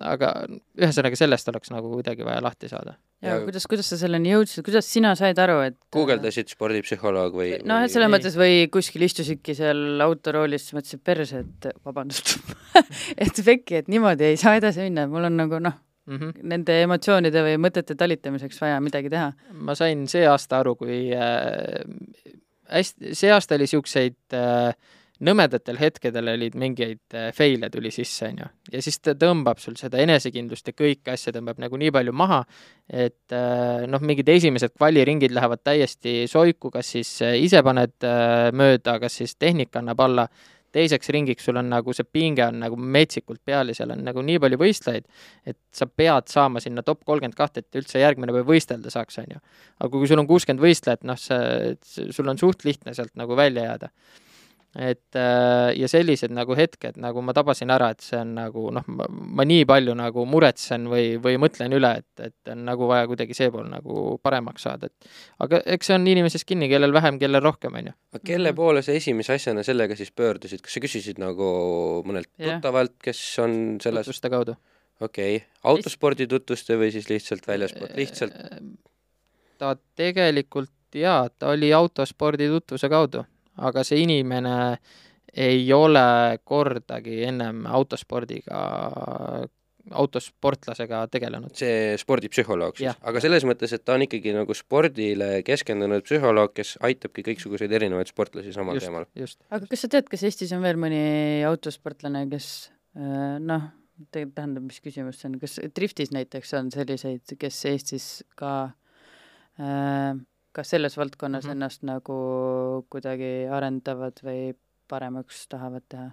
aga ühesõnaga sellest oleks nagu kuidagi vaja lahti saada.
Ja kuidas, kuidas sa selleni jõudsid, kuidas sina said aru, et
guugeldasid spordipsühholoog või,
noh, et selles
või-
mõttes või kuskil istusidki seal autoroolis, siis mõtlesid perse, et vabandust et pekki, et niimoodi ei saa edasi minna, mul on nagu noh,
Mm -hmm.
nende emotsioonide või mõtete talitamiseks vaja midagi teha.
ma sain see aasta aru, kui äh, hästi, see aasta oli niisuguseid äh, nõmedatel hetkedel olid mingeid äh, fail'e tuli sisse, on ju. ja siis ta tõmbab sul seda enesekindlust ja kõiki asju tõmbab nagu nii palju maha, et äh, noh, mingid esimesed kvaliringid lähevad täiesti soiku, kas siis äh, ise paned mööda, kas siis tehnika annab alla, teiseks ringiks sul on nagu see pinge on nagu metsikult peal ja seal on nagu nii palju võistlejaid, et sa pead saama sinna top kolmkümmend kahte, et üldse järgmine päev võistelda saaks, on ju. aga kui sul on kuuskümmend võistlejat, noh, see, sul on suht lihtne sealt nagu välja jääda et äh, ja sellised nagu hetked, nagu ma tabasin ära, et see on nagu noh, ma nii palju nagu muretsen või, või mõtlen üle, et, et on nagu vaja kuidagi see pool nagu paremaks saada, et aga eks see on inimesest kinni, kellel vähem, kellel rohkem, on ju.
aga kelle poole sa esimese asjana sellega siis pöördusid, kas sa küsisid nagu mõnelt
Jah.
tuttavalt, kes on selles,
tutvuste kaudu.
okei okay., autospordi tutvuste või siis lihtsalt väljaspoolt, lihtsalt
ta tegelikult jaa, ta oli autospordi tutvuse kaudu, aga see inimene ei ole kordagi ennem autospordiga, autosportlasega tegelenud.
see spordipsühholoog siis aga selles mõttes, et ta on ikkagi nagu spordile keskendunud psühholoog, kes aitabki kõiksuguseid erinevaid sportlasi samal
just
teemal.,
just.
aga kas sa tead, kas Eestis on veel mõni autosportlane, kes äh, noh, tähendab, mis küsimus see on, kas driftis näiteks on selliseid, kes Eestis ka äh, kas selles valdkonnas mm. -hmm. ennast nagu kuidagi arendavad või paremaks tahavad teha?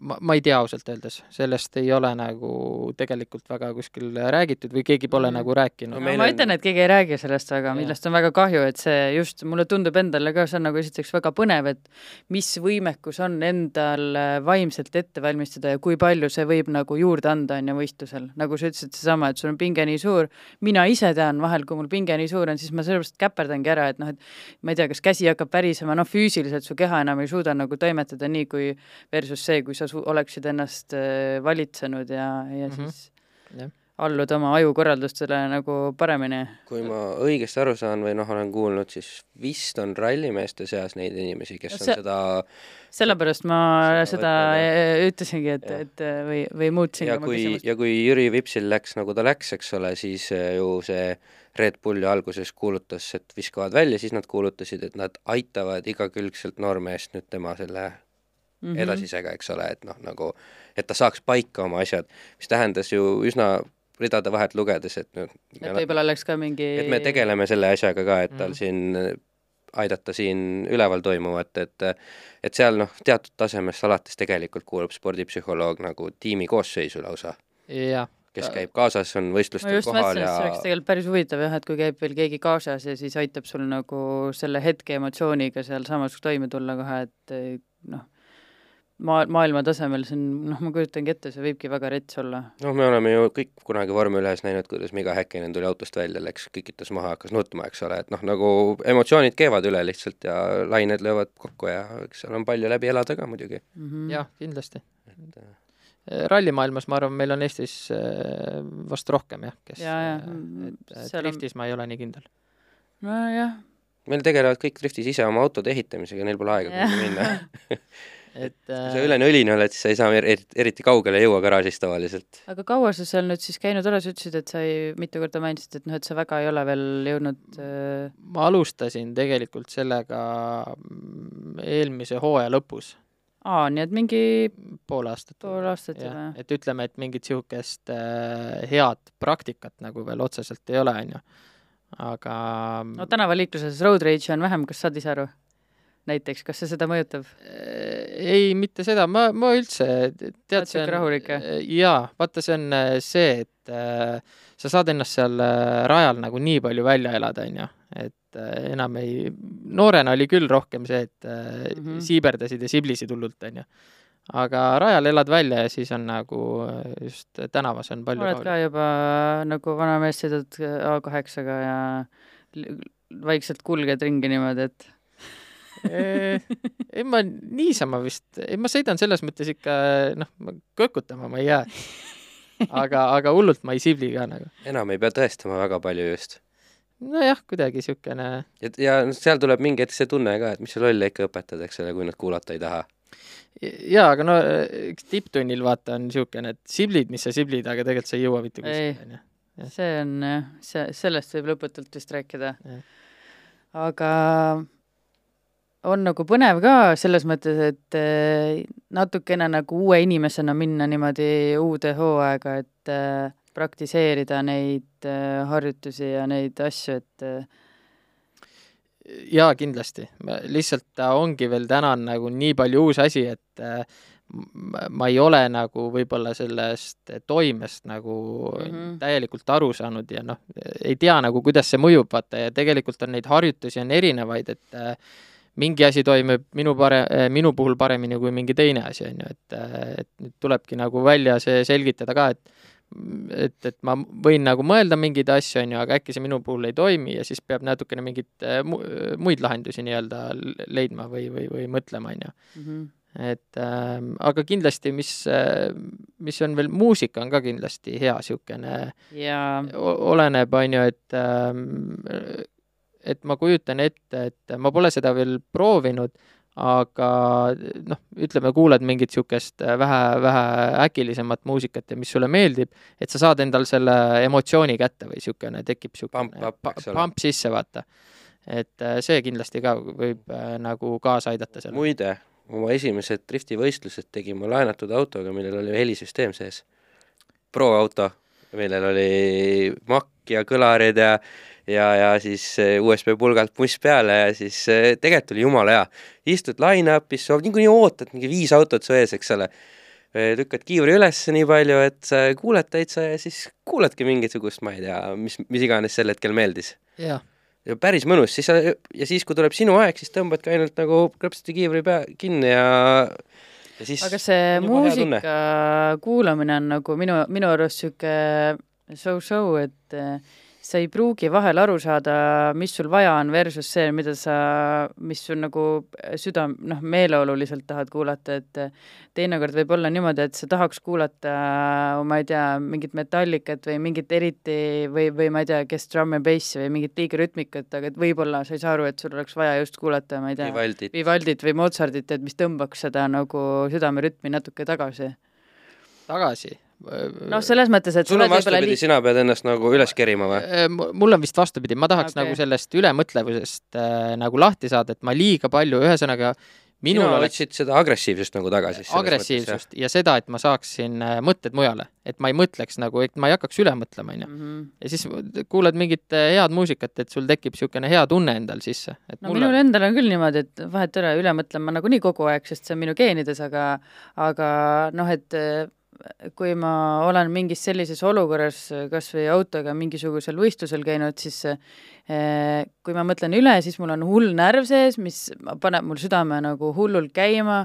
Ma, ma ei tea ausalt öeldes, sellest ei ole nagu tegelikult väga kuskil räägitud või keegi pole
Mhm.
nagu rääkinud
No
ma
on-
ütlen, et keegi ei räägi sellest, aga
Jah.
millest on väga kahju, et see just, mulle tundub endale ka, see on nagu esiteks väga põnev, et mis võimekus on endal äh, vaimselt ette valmistada ja kui palju see võib nagu juurde anda, on ju, võistlusel. nagu sa ütlesid, seesama, et sul on pinge nii suur, mina ise tean vahel, kui mul pinge nii suur on, siis ma sellepärast käperdangi ära, et noh, et ma ei tea, kas käsi hakkab värisema, noh, füüsiliselt su keha enam ei suuda nagu toimetada nii, kui versus see, kui sa su-, oleksid ennast äh, valitsenud ja, ja mm. -hmm. siis
Jah.
allud oma ajukorraldustele nagu paremini.
kui ma õigesti aru saan või noh, olen kuulnud, siis vist on rallimeeste seas neid inimesi, kes
No
on
see-
seda
sellepärast ma
Seda
seda
võib-olla-
ütlesingi, et, et või, või muutsin
ja
oma
kui,
küsimust.
ja kui Jüri Vipsil läks nagu ta läks, eks ole, siis ju see Red Bull ju alguses kuulutas, et viskavad välja, siis nad kuulutasid, et nad aitavad igakülgselt noormeest nüüd tema selle. Mm -hmm. edasisega, eks ole, et noh, nagu et ta saaks paika oma asjad, mis tähendas ju üsna ridade vahelt lugedes, et nüüd
et võib-olla oleks ka mingi
et me tegeleme selle asjaga ka, et tal
Mhm.
siin aidata siin üleval toimuvat, et et seal noh, teatud tasemest alates tegelikult kuulub spordipsühholoog nagu tiimi koosseisu lausa,
jah.
kes käib kaasas, on võistlustel kohal
mõtlesin,
ja
see oleks tegelikult päris huvitav jah, et kui käib veel keegi kaasas ja siis aitab sul nagu selle hetke emotsiooniga sealsamas toime tulla kohe, et noh, maa, maailma tasemel see on, noh, ma kujutangi ette, see võibki väga rets olla.
noh, me oleme ju kõik kunagi vormel ühes näinud, kuidas Miga Häkkinen tuli autost välja, läks, kikitas maha, hakkas nutma, eks ole, et noh, nagu emotsioonid keevad üle lihtsalt ja lained löövad kokku ja eks seal on palju läbi elada ka muidugi.
mm. -hmm.
jah, kindlasti.
et äh,
rallimaailmas ma arvan, meil on Eestis äh, vast rohkem jah, kes
Jaa, jaa,
äh,
mm,
et, et
seal on-
driftis ma ei ole nii kindel.
nojah,
meil tegelevad kõik driftis ise oma autode ehitamisega, neil pole aega kuhugi minna.
et
kui
äh,
sa üleni õline oled, siis sa ei saa eriti, eriti kaugele jõua garaažis tavaliselt.
aga kaua sa seal nüüd siis käinud oled, sa ütlesid, et sa ei, mitu korda mainisid, et noh, et sa väga ei ole veel jõudnud äh,
ma alustasin tegelikult sellega mm, eelmise hooaja lõpus,
aa, nii et mingi
pool aastat.
pool aastat
jah
juba,
et ütleme, et mingit niisugust äh, head praktikat nagu veel otseselt ei ole, on ju. aga
no tänavaliikluses road rage on vähem, kas saad ise aru? Näiteks, kas see seda mõjutab?
Äh, ei, mitte seda, ma, ma üldse, tead,
Oled sihuke rahulik, jah?
jaa, vaata, see on äh, see, et äh, sa saad ennast seal äh, rajal nagu nii palju välja elada, on ju, et äh, enam ei, noorena oli küll rohkem see, et äh, mm. -hmm. siiberdasid ja siblisid hullult, on ju. aga rajal elad välja ja siis on nagu äh, just tänavas on palju
oled ka juba nagu vana mees, sõidad A8-ga ja vaikselt kulged ringi niimoodi, et
ei, ma niisama vist, ei ma sõidan selles mõttes ikka noh, kõkutama ma ei jää. aga, aga hullult ma ei sibli ka nagu.
enam ei pea tõestama väga palju just.
nojah, kuidagi siukene,
ja, ja seal tuleb mingi hetk see tunne ka, et mis sa lolle ikka õpetad, eks ole, kui nad kuulata ei taha.
jaa, aga no eks tipptunnil vaata on siukene, et siblid, mis sa siblid, aga tegelikult sa ei jõua mitte
Ei.
kuskile, onju.
see on jah, see, sellest võib lõputult vist rääkida aga on nagu põnev ka selles mõttes, et eh, natukene nagu uue inimesena minna niimoodi uude hooaega, et eh, praktiseerida neid eh, harjutusi ja neid asju, et
jaa, kindlasti. lihtsalt ta ongi veel täna nagu nii palju uus asi, et äh, ma ei ole nagu võib-olla sellest toimest nagu mm. -hmm. täielikult aru saanud ja noh, ei tea nagu, kuidas see mõjub, vaata, ja tegelikult on neid harjutusi on erinevaid, et äh, mingi asi toimib minu pare-, minu puhul paremini kui mingi teine asi, on ju, et, et nüüd tulebki nagu välja see selgitada ka, et et, et ma võin nagu mõelda mingeid asju, on ju, aga äkki see minu puhul ei toimi ja siis peab natukene mingeid äh, mu- muid lahendusi nii-öelda leidma või, või, või mõtlema, on ju.
mhm.
et ähm, aga kindlasti, mis äh,, mis on veel, muusika on ka kindlasti hea niisugune,
ja
oleneb, on ju, et ähm, et ma kujutan ette, et ma pole seda veel proovinud, aga noh, ütleme, kuuled mingit niisugust vähe, vähe äkilisemat muusikat ja mis sulle meeldib, et sa saad endal selle emotsiooni kätte või niisugune, tekib niisugune pump sisse, vaata. et äh, see kindlasti ka võib äh, nagu kaasa aidata sellele.
muide, oma esimesed driftivõistlused tegin ma laenatud autoga, millel oli helisüsteem sees. Pro-auto, millel oli makk ja kõlarid ja ja, ja siis eh, USB pulgalt muss peale ja siis eh, tegelikult oli jumala hea. istud line-up'is, sa niikuinii ootad mingi viis autot su ees, eks ole. lükkad kiivri üles nii palju, et sa kuuled täitsa ja siis kuuledki mingisugust, ma ei tea, mis, mis iganes sel hetkel meeldis
jah,
ja päris mõnus, siis sa ja siis, kui tuleb sinu aeg, siis tõmbadki ainult nagu krõpsati kiivri pea kinni ja ja siis
aga see muusika kuulamine on nagu minu, minu arust niisugune so-so, et eh, sa ei pruugi vahel aru saada, mis sul vaja on versus see, mida sa, mis sul nagu südam, noh, meeleoluliselt tahad kuulata, et teinekord võib olla niimoodi, et sa tahaks kuulata, ma ei tea, mingit metallikat või mingit eriti või, või ma ei tea, kes drum and bassi või mingit liigrütmikat, aga et võib-olla sa ei saa aru, et sul oleks vaja just kuulata, ma ei tea,
Vivaldit.
Vivaldit või Mozartit, et mis tõmbaks seda nagu südamerütmi natuke tagasi.
tagasi.
noh, selles mõttes, et
sul on vastupidi,
liig-
sina pead ennast nagu üles kerima või?
Äh, mul on vist vastupidi, ma tahaks okay. nagu sellest ülemõtlevusest äh, nagu lahti saada, et ma liiga palju, ühesõnaga minul
sina
oleks
otsid seda agressiivsust nagu tagasi.
agressiivsust ja seda, et ma saaksin äh, mõtted mujale, et ma ei mõtleks nagu, et ma ei hakkaks üle mõtlema, onju.
Mhm.
ja siis kuulad mingit äh, head muusikat, et sul tekib niisugune hea tunne endal sisse, et
no
mulle
minul endal on küll niimoodi, et vahet ei ole, üle mõtlen ma nagunii kogu aeg, sest see on minu geenides, aga aga noh, et eh, kui ma olen mingis sellises olukorras kas või autoga mingisugusel võistlusel käinud, siis eh, kui ma mõtlen üle, siis mul on hull närv sees, mis paneb mul südame nagu hullult käima,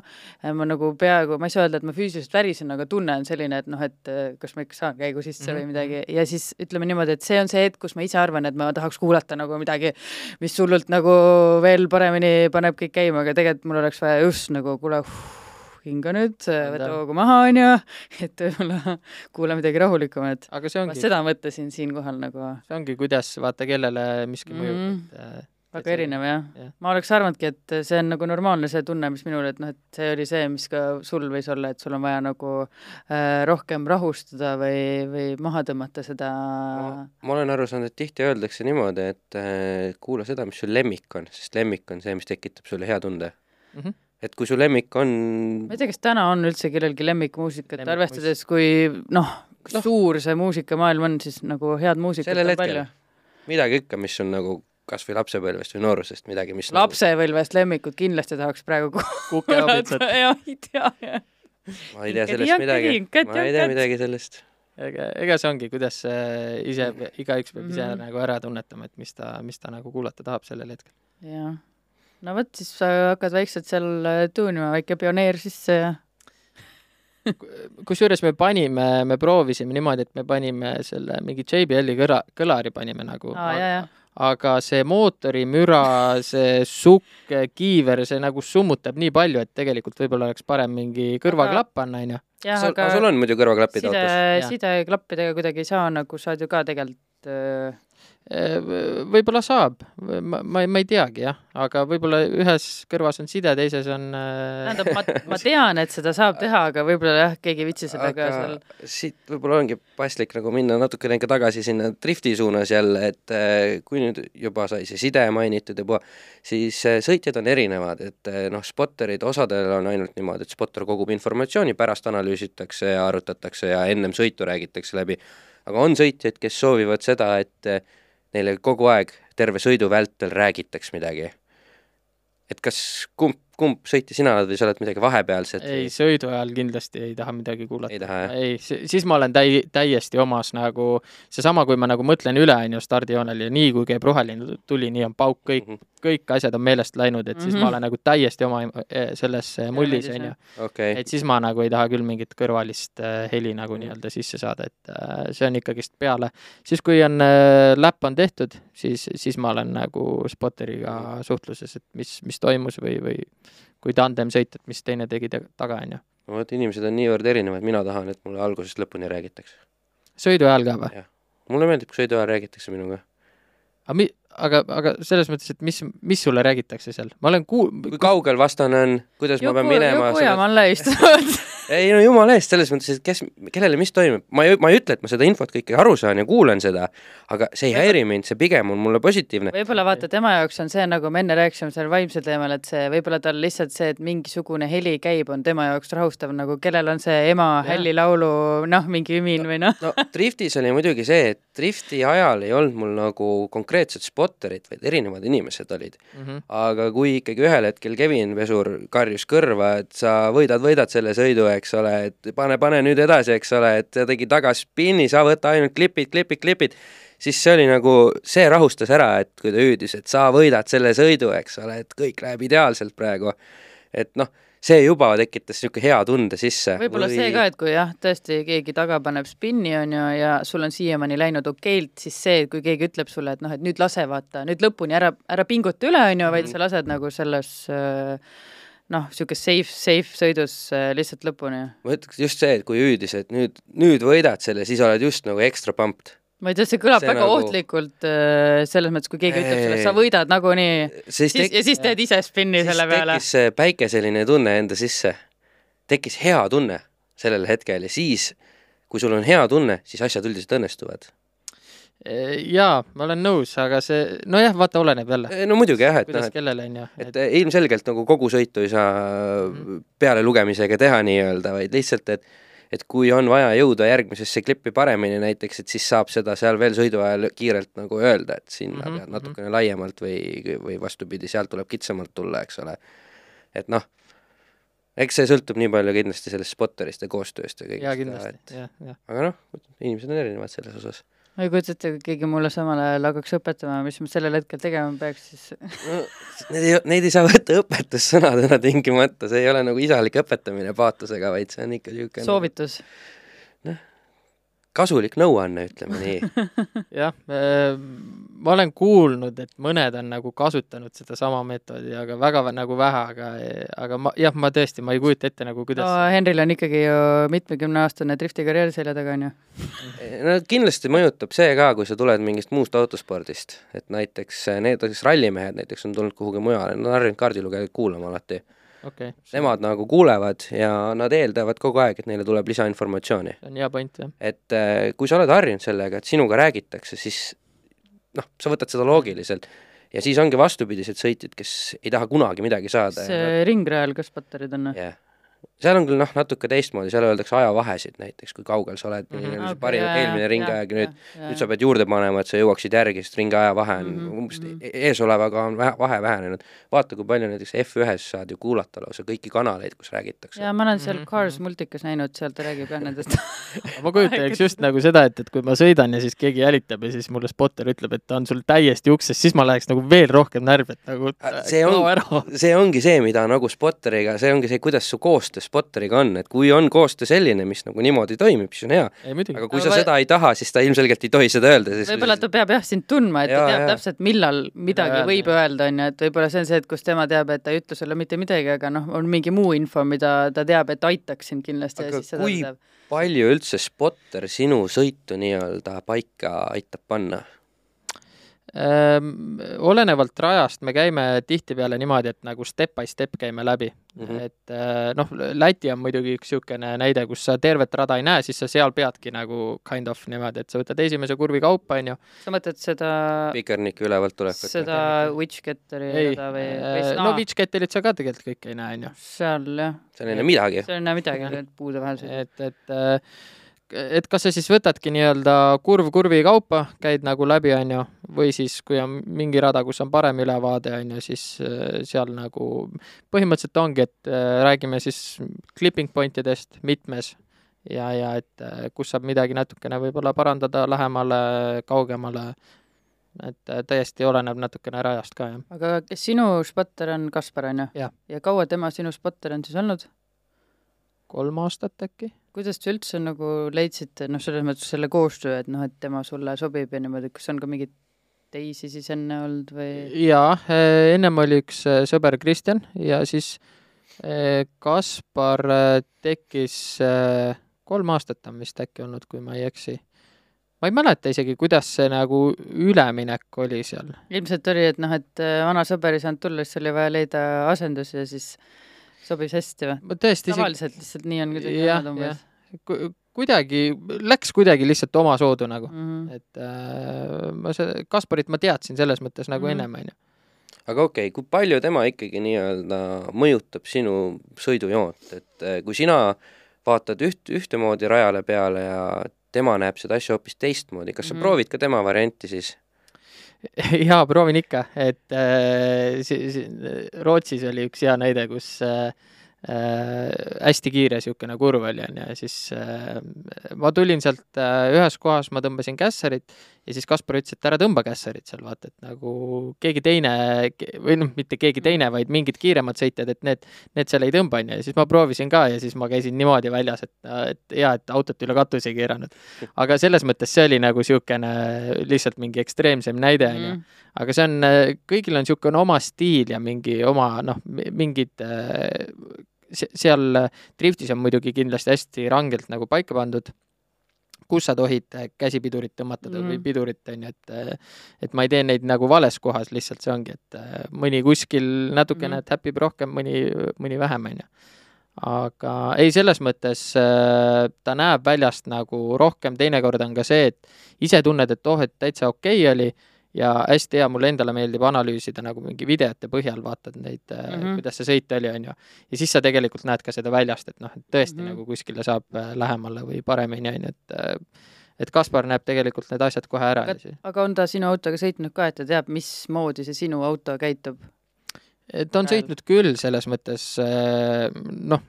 ma nagu peaaegu, ma ei saa öelda, et ma füüsiliselt värisen, aga tunne on selline, et noh, et eh, kas ma ikka saan käigu sisse mm -hmm. või
Mhm.
midagi ja siis ütleme niimoodi, et see on see hetk, kus ma ise arvan, et ma tahaks kuulata nagu midagi mis hullult nagu veel paremini paneb kõik käima, aga tegelikult mul oleks vaja just nagu kuule, hinga nüüd, võta hoogu maha, onju, et võib-olla kuula midagi rahulikumat.
aga see
ma
ongi,
seda mõtlesin siinkohal nagu
see ongi, kuidas vaata, kellele miski mõjub
Mhm.
et, äh,
väga erinev jah
jah.
ma oleks arvanudki, et see on nagu normaalne see tunne, mis minul, et noh, et see oli see, mis ka sul võis olla, et sul on vaja nagu äh, rohkem rahustada või, või maha tõmmata seda
ma olen aru saanud, et tihti öeldakse niimoodi, et äh, kuula seda, mis sul lemmik on, sest lemmik on see, mis tekitab sulle hea tunde
Mhm.
Et kui su lemmik on
ma ei tea, kas täna on üldse kellelgi lemmikmuusikat,
Lemmikmuusik-
arvestades, kui noh
Noh.,
suur see muusikamaailm on, siis nagu head muusikat
sellel
on palju
midagi ikka, mis on nagu kas või lapsepõlvest või noorusest midagi, mis
lapsepõlvest lemmikut kindlasti tahaks praegu
kukeabitsat.
ja ei tea, jah.
nagu, ma ei tea sellest midagi, ma ei tea midagi sellest.
ega, ega see ongi, kuidas äh, ise, igaüks peab ise
Mhm.
nagu ära tunnetama, et mis ta, mis ta nagu kuulata tahab sellel hetkel.
jah. No vot, siis sa hakkad vaikselt seal äh, tuunima, väike pioneer sisse ja
kusjuures me panime, me proovisime niimoodi, et me panime selle mingi JBL-i kõla, kõlari panime nagu
aa, ja, ja.
aga see mootorimüra, see sukk, kiiver, see nagu summutab nii palju, et tegelikult võib-olla oleks parem mingi kõrvaklapp panna, onju.
sul,
aga
sul on muidu kõrvaklapid
side
autos?
Sideklappidega kuidagi ei saa, nagu saad ju ka tegelikult äh,
võib-olla saab, ma, ma, ma ei teagi jah, aga võib-olla ühes kõrvas on side, teises on äh,
tähendab, ma, ma tean, et seda saab teha, aga võib-olla jah, keegi ei viitsi seal
aga siit võib-olla ongi paslik nagu minna natukene ka tagasi sinna drifti suunas jälle, et eh, kui nüüd juba sai see side mainitud ja puha, siis sõitjad on erinevad, et noh, spotterid, osadel on ainult niimoodi, et spotter kogub informatsiooni, pärast analüüsitakse ja arutatakse ja ennem sõitu räägitakse läbi. aga on sõitjaid, kes soovivad seda, et neile kogu aeg terve sõidu vältel räägitaks midagi. et kas kumb, kumb sõitja sina oled või sa oled midagi vahepealset
ei,
või
sõidu ajal kindlasti ei taha midagi kuulata.
ei taha jah?
ei, siis ma olen täi-, täiesti omas nagu seesama, kui ma nagu mõtlen üle, on ju, stardijoonel ja nii kui käib roheline tuli, nii on pauk, kõik,
Mhm.
kõik asjad on meelest läinud, et siis
Mhm.
ma olen nagu täiesti oma eh, selles mullis, on ju et siis ma nagu ei taha küll mingit kõrvalist äh, heli nagu nii-öelda sisse saada, et äh, see on ikkagist peale. siis, kui on äh, läpp on tehtud, siis, siis ma olen nagu spotteriga suhtluses, et mis, mis toimus või, või kui tandem sõit, et mis teine tegi ta- taga, on ju.
no vot, inimesed on niivõrd erinevad, mina tahan, et mulle algusest lõpuni räägitakse.
sõidu ajal ka või?
mulle meeldib, kui sõidu ajal räägitakse minuga.
aga mi-, aga, aga selles mõttes, et mis, mis sulle räägitakse seal? ma olen kuul-,
kui kaugel vastane on, kuidas ma pean minema
Juku ja Malle istuvad
ei no jumala eest, selles mõttes, et kes, kellele mis toimub, ma ei, ma ei ütle, et ma seda infot kõike aru saan ja kuulen seda, aga see ei häiri mind, see pigem on mulle positiivne.
võib-olla vaata, tema jaoks on see, nagu me enne rääkisime seal vaimsel teemal, et see võib-olla tal lihtsalt see, et mingisugune heli käib, on tema jaoks rahustav, nagu kellel on see ema hällilaulu noh, mingi ümin või noh.
no driftis oli muidugi see, et drifti ajal ei olnud mul nagu konkreetset spotterit, vaid erinevad inimesed olid.
mm. -hmm.
aga kui ikkagi ühel hetkel Kevin Vesur karjus kõrva, et sa võidad, võidad selle sõidu, eks ole, et pane, pane nüüd edasi, eks ole, et ta tegi tagaspinni, sa võta ainult klipid, klipid, klipid, siis see oli nagu, see rahustas ära, et kui ta hüüdis, et sa võidad selle sõidu, eks ole, et kõik läheb ideaalselt praegu. et noh, see juba tekitas niisugune hea tunde sisse.
võib-olla see ka, et kui jah, tõesti keegi taga paneb spinni, on ju, ja sul on siiamaani läinud okeilt, siis see, kui keegi ütleb sulle, et noh, et nüüd lase vaata, nüüd lõpuni ära, ära pinguta üle, on ju, vaid sa lased nagu selles äh, noh, niisugune safe, safe sõidus äh, lihtsalt lõpuni.
ma ütleks just see, et kui hüüdis, et nüüd, nüüd võidad selle, siis oled just nagu ekstra pumped.
Ma ei tea, see kõlab
See
väga
nagu-
ohtlikult äh, selles mõttes, kui keegi ütleb sulle, sa võidad nagunii,
siis,
siis, ja siis teed ise spinni selle peale.
tekkis see päikeseline tunne enda sisse. tekkis hea tunne sellel hetkel ja siis, kui sul on hea tunne, siis asjad üldiselt õnnestuvad.
jaa, ma olen nõus, aga see, nojah, vaata, oleneb jälle,
no muidugi jah, et noh,
kuidas
et
kellele, on ju.
et ilmselgelt nagu kogu sõitu ei saa
Mhm.
peale lugemisega teha nii-öelda, vaid lihtsalt, et et kui on vaja jõuda järgmisesse klippi paremini näiteks, et siis saab seda seal veel sõidu ajal kiirelt nagu öelda, et sinna mm
Mhm,
-hmm. pead natukene laiemalt või, või vastupidi, sealt tuleb kitsamalt tulla, eks ole. et noh, eks see sõltub nii palju kindlasti sellest spotterist ja koostööst ja kõigest
jaa, kindlasti jah, jah.
aga noh, inimesed on erinevad selles osas.
Ma ei kujuta ette, kui keegi mulle samal ajal hakkaks õpetama, mis ma sellel hetkel tegema peaks, siis
no need ei, neid ei saa võtta õpetussõnadena tingimata, see ei ole nagu isalik õpetamine paatusega, vaid see on ikka niisugune
soovitus.
Kasulik nõuanne, ütleme nii.
jah, ma olen kuulnud, et mõned on nagu kasutanud sedasama meetodi, aga väga vä- nagu vähe, aga, aga ma jah, ma tõesti, ma ei kujuta ette nagu
no
kuidas
Henril on ikkagi ju mitmekümneaastane driftikarjäär selja taga, on ju.
no kindlasti mõjutab see ka, kui sa tuled mingist muust autospordist, et näiteks need, kes rallimehed näiteks on tulnud kuhugi mujale, nad on harjunud kaardilugejaid kuulama alati.
okay,,
Nemad nagu kuulevad ja nad eeldavad kogu aeg, et neile tuleb lisainformatsiooni.
see on hea point, jah.
et äh, kui sa oled harjunud sellega, et sinuga räägitakse, siis noh, sa võtad seda loogiliselt ja siis ongi vastupidised sõitjad, kes ei taha kunagi midagi saada.
see ringrajal ka spotterid on?
jah, seal on küll noh, natuke teistmoodi, seal öeldakse ajavahesid näiteks, kui kaugel sa oled mm. -hmm. parim, eelmine ringaeg ja nüüd, nüüd sa pead juurde panema, et sa jõuaksid järgi, sest ringi ajavahe on mm -hmm. umbes
mhm.
e- eesolevaga on vähe, vahe vähenenud. vaata, kui palju näiteks F1-s saad ju kuulata lausa kõiki kanaleid, kus räägitakse.
ja ma olen seal
Mhm,
Cars
mhm.
multikas näinud, seal ta räägib jah nendest.
ma kujutaks just nagu seda, et, et kui ma sõidan ja siis keegi jälitab ja siis mulle spotter ütleb, et ta on sul täiesti ukses, siis ma läheks nagu veel rohkem närvi, et nagu
see on see ongi see, mida nagu spotteriga, see ongi see, kuidas su koostöö spotteriga on, et kui on koostöö selline, mis nagu niimoodi toimib, siis on hea. aga kui
Aga
sa seda ei taha, siis ta ilmselgelt ei tohi seda öelda,
võib-olla ta peab jah sind tundma, et ta
Jaa,
teab
jaa.
täpselt, millal midagi
öelda,
võib öelda, onju, et võib-olla see on see, et kus tema teab, et ta ei ütle sulle mitte midagi, aga noh, on mingi muu info, mida ta teab, et aitaks sind kindlasti
Aga
ja siis seda
kui-
ta teab.
palju üldse spotter sinu sõitu nii-öelda paika aitab panna?
Olenevalt rajast me käime tihtipeale niimoodi, et nagu step by step käime läbi mm. -hmm. et noh, Läti on muidugi üks niisugune näide, kus sa tervet rada ei näe, siis sa seal peadki nagu kind of niimoodi, et sa võtad esimese kurvi kaupa, onju.
sa mõtled seda,
Pikerniku ülevalt tulekut?
seda Witchgetteri rada või, või
no
seda,
Witchcatterit sa ka tegelikult kõike ei näe, onju.
seal jah,
seal ei näe midagi.
seal ei näe midagi, need puude vahel
et, et eh, et kas sa siis võtadki nii-öelda kurv kurvi kaupa, käid nagu läbi, onju, või siis kui on mingi rada, kus on parem ülevaade, onju, siis eh, seal nagu põhimõtteliselt ongi, et eh, räägime siis clipping point idest mitmes ja, ja et eh, kus saab midagi natukene võib-olla parandada lähemale, kaugemale. et täiesti oleneb natukene rajast ka, jah.
aga kes sinu spotter on, Kaspar onju
Jah.?
ja kaua tema sinu spotter on siis olnud?
kolm aastat äkki.
Kuidas te üldse nagu leidsite, noh, selles mõttes selle koostöö, et noh, et tema sulle sobib ja niimoodi, kas on ka mingeid teisi siis enne olnud või?
jaa, ennem oli üks eh, sõber Kristjan ja siis eh, Kaspar eh, tekkis, kolm aastat on vist äkki olnud, kui ma ei eksi. ma ei mäleta isegi, kuidas see nagu üleminek oli seal.
ilmselt oli, et noh, et vana sõber ei saanud tulla, siis oli vaja leida asendus ja siis sobis hästi või?
ma tõesti isegi,
tavaliselt lihtsalt nii on kuidagi
jah
umbes.,
kuidagi, läks kuidagi lihtsalt omasoodu nagu.
Mhm.
et äh, ma see, Kasparit ma teadsin selles mõttes nagu
Mhm.
ennem, onju.
aga okei okay,, kui palju tema ikkagi nii-öelda mõjutab sinu sõidujoont, et eh, kui sina vaatad üht, ühtemoodi rajale peale ja tema näeb seda asja hoopis teistmoodi, kas sa
Mhm.
proovid ka tema varianti siis?
jaa, proovin ikka, et äh, si-, si-, Rootsis oli üks hea näide, kus äh, äh, hästi kiire niisugune kurv oli, on ju, ja siis äh, ma tulin sealt äh, ühes kohas, ma tõmbasin kässarit ja siis Kaspar ütles, et ära tõmba kässarit seal, vaata, et nagu keegi teine või noh, mitte keegi teine, vaid mingid kiiremad sõitjad, et need, need seal ei tõmba, on ju, ja siis ma proovisin ka ja siis ma käisin niimoodi väljas, et, et hea, et autot üle katuse ei keeranud. aga selles mõttes see oli nagu niisugune lihtsalt mingi ekstreemsem näide, on ju
Mhm.
aga see on, kõigil on niisugune oma stiil ja mingi oma noh, mingid äh, se- seal driftis on muidugi kindlasti hästi rangelt nagu paika pandud, kus sa tohid äh, käsipidurit tõmmata mm või pidurit, on ju, et et ma ei tee neid nagu vales kohas, lihtsalt see ongi, et äh, mõni kuskil natukene mm. täpib rohkem, mõni, mõni vähem, on ju. Aga ei, selles mõttes äh, ta näeb väljast nagu rohkem, teinekord on ka see, et ise tunned, et oh, et täitsa okei okay oli ja hästi hea, mulle endale meeldib analüüsida nagu mingi videote põhjal, vaatad neid mm. -hmm. kuidas see sõit oli, on ju. ja siis sa tegelikult näed ka seda väljast, et noh, et tõesti mm. -hmm. nagu kuskile saab äh, lähemale või paremini, on ju, et äh, et Kaspar näeb tegelikult need asjad kohe ära
aga on ta sinu autoga sõitnud ka, et ta teab, mismoodi see sinu auto käitub?
ta on
ajal?
sõitnud küll selles mõttes, noh,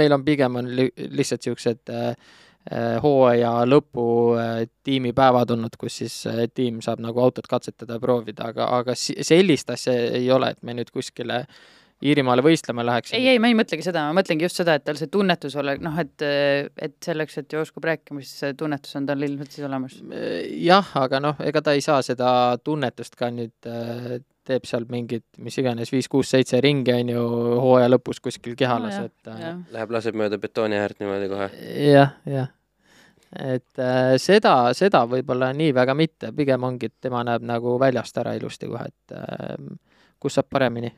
meil on pigem on li lihtsalt niisugused äh, hooaja lõpu äh, tiimipäevad olnud, kus siis äh, tiim saab nagu autot katsetada ja proovida, aga, aga sellist asja ei ole, et me nüüd kuskile Iirimaale võistlema läheksime.
ei, ei, ma ei mõtlegi seda, ma mõtlengi just seda, et tal see tunnetus ole, noh, et, et selleks, et ju oskab rääkima, siis see tunnetus on tal ilmselt siis olemas.
jah, aga noh, ega ta ei saa seda tunnetust ka nüüd teeb seal mingid, mis iganes, viis, kuus, seitse ringi on ju hooaja lõpus kuskil kehalas,
Nojah,
et äh,
jah.
Läheb, laseb mööda betooniäärt niimoodi kohe.
jah, jah. et äh, seda, seda võib-olla nii väga mitte, pigem ongi, et tema näeb nagu väljast ära ilusti kohe, et äh, kus saab paremini.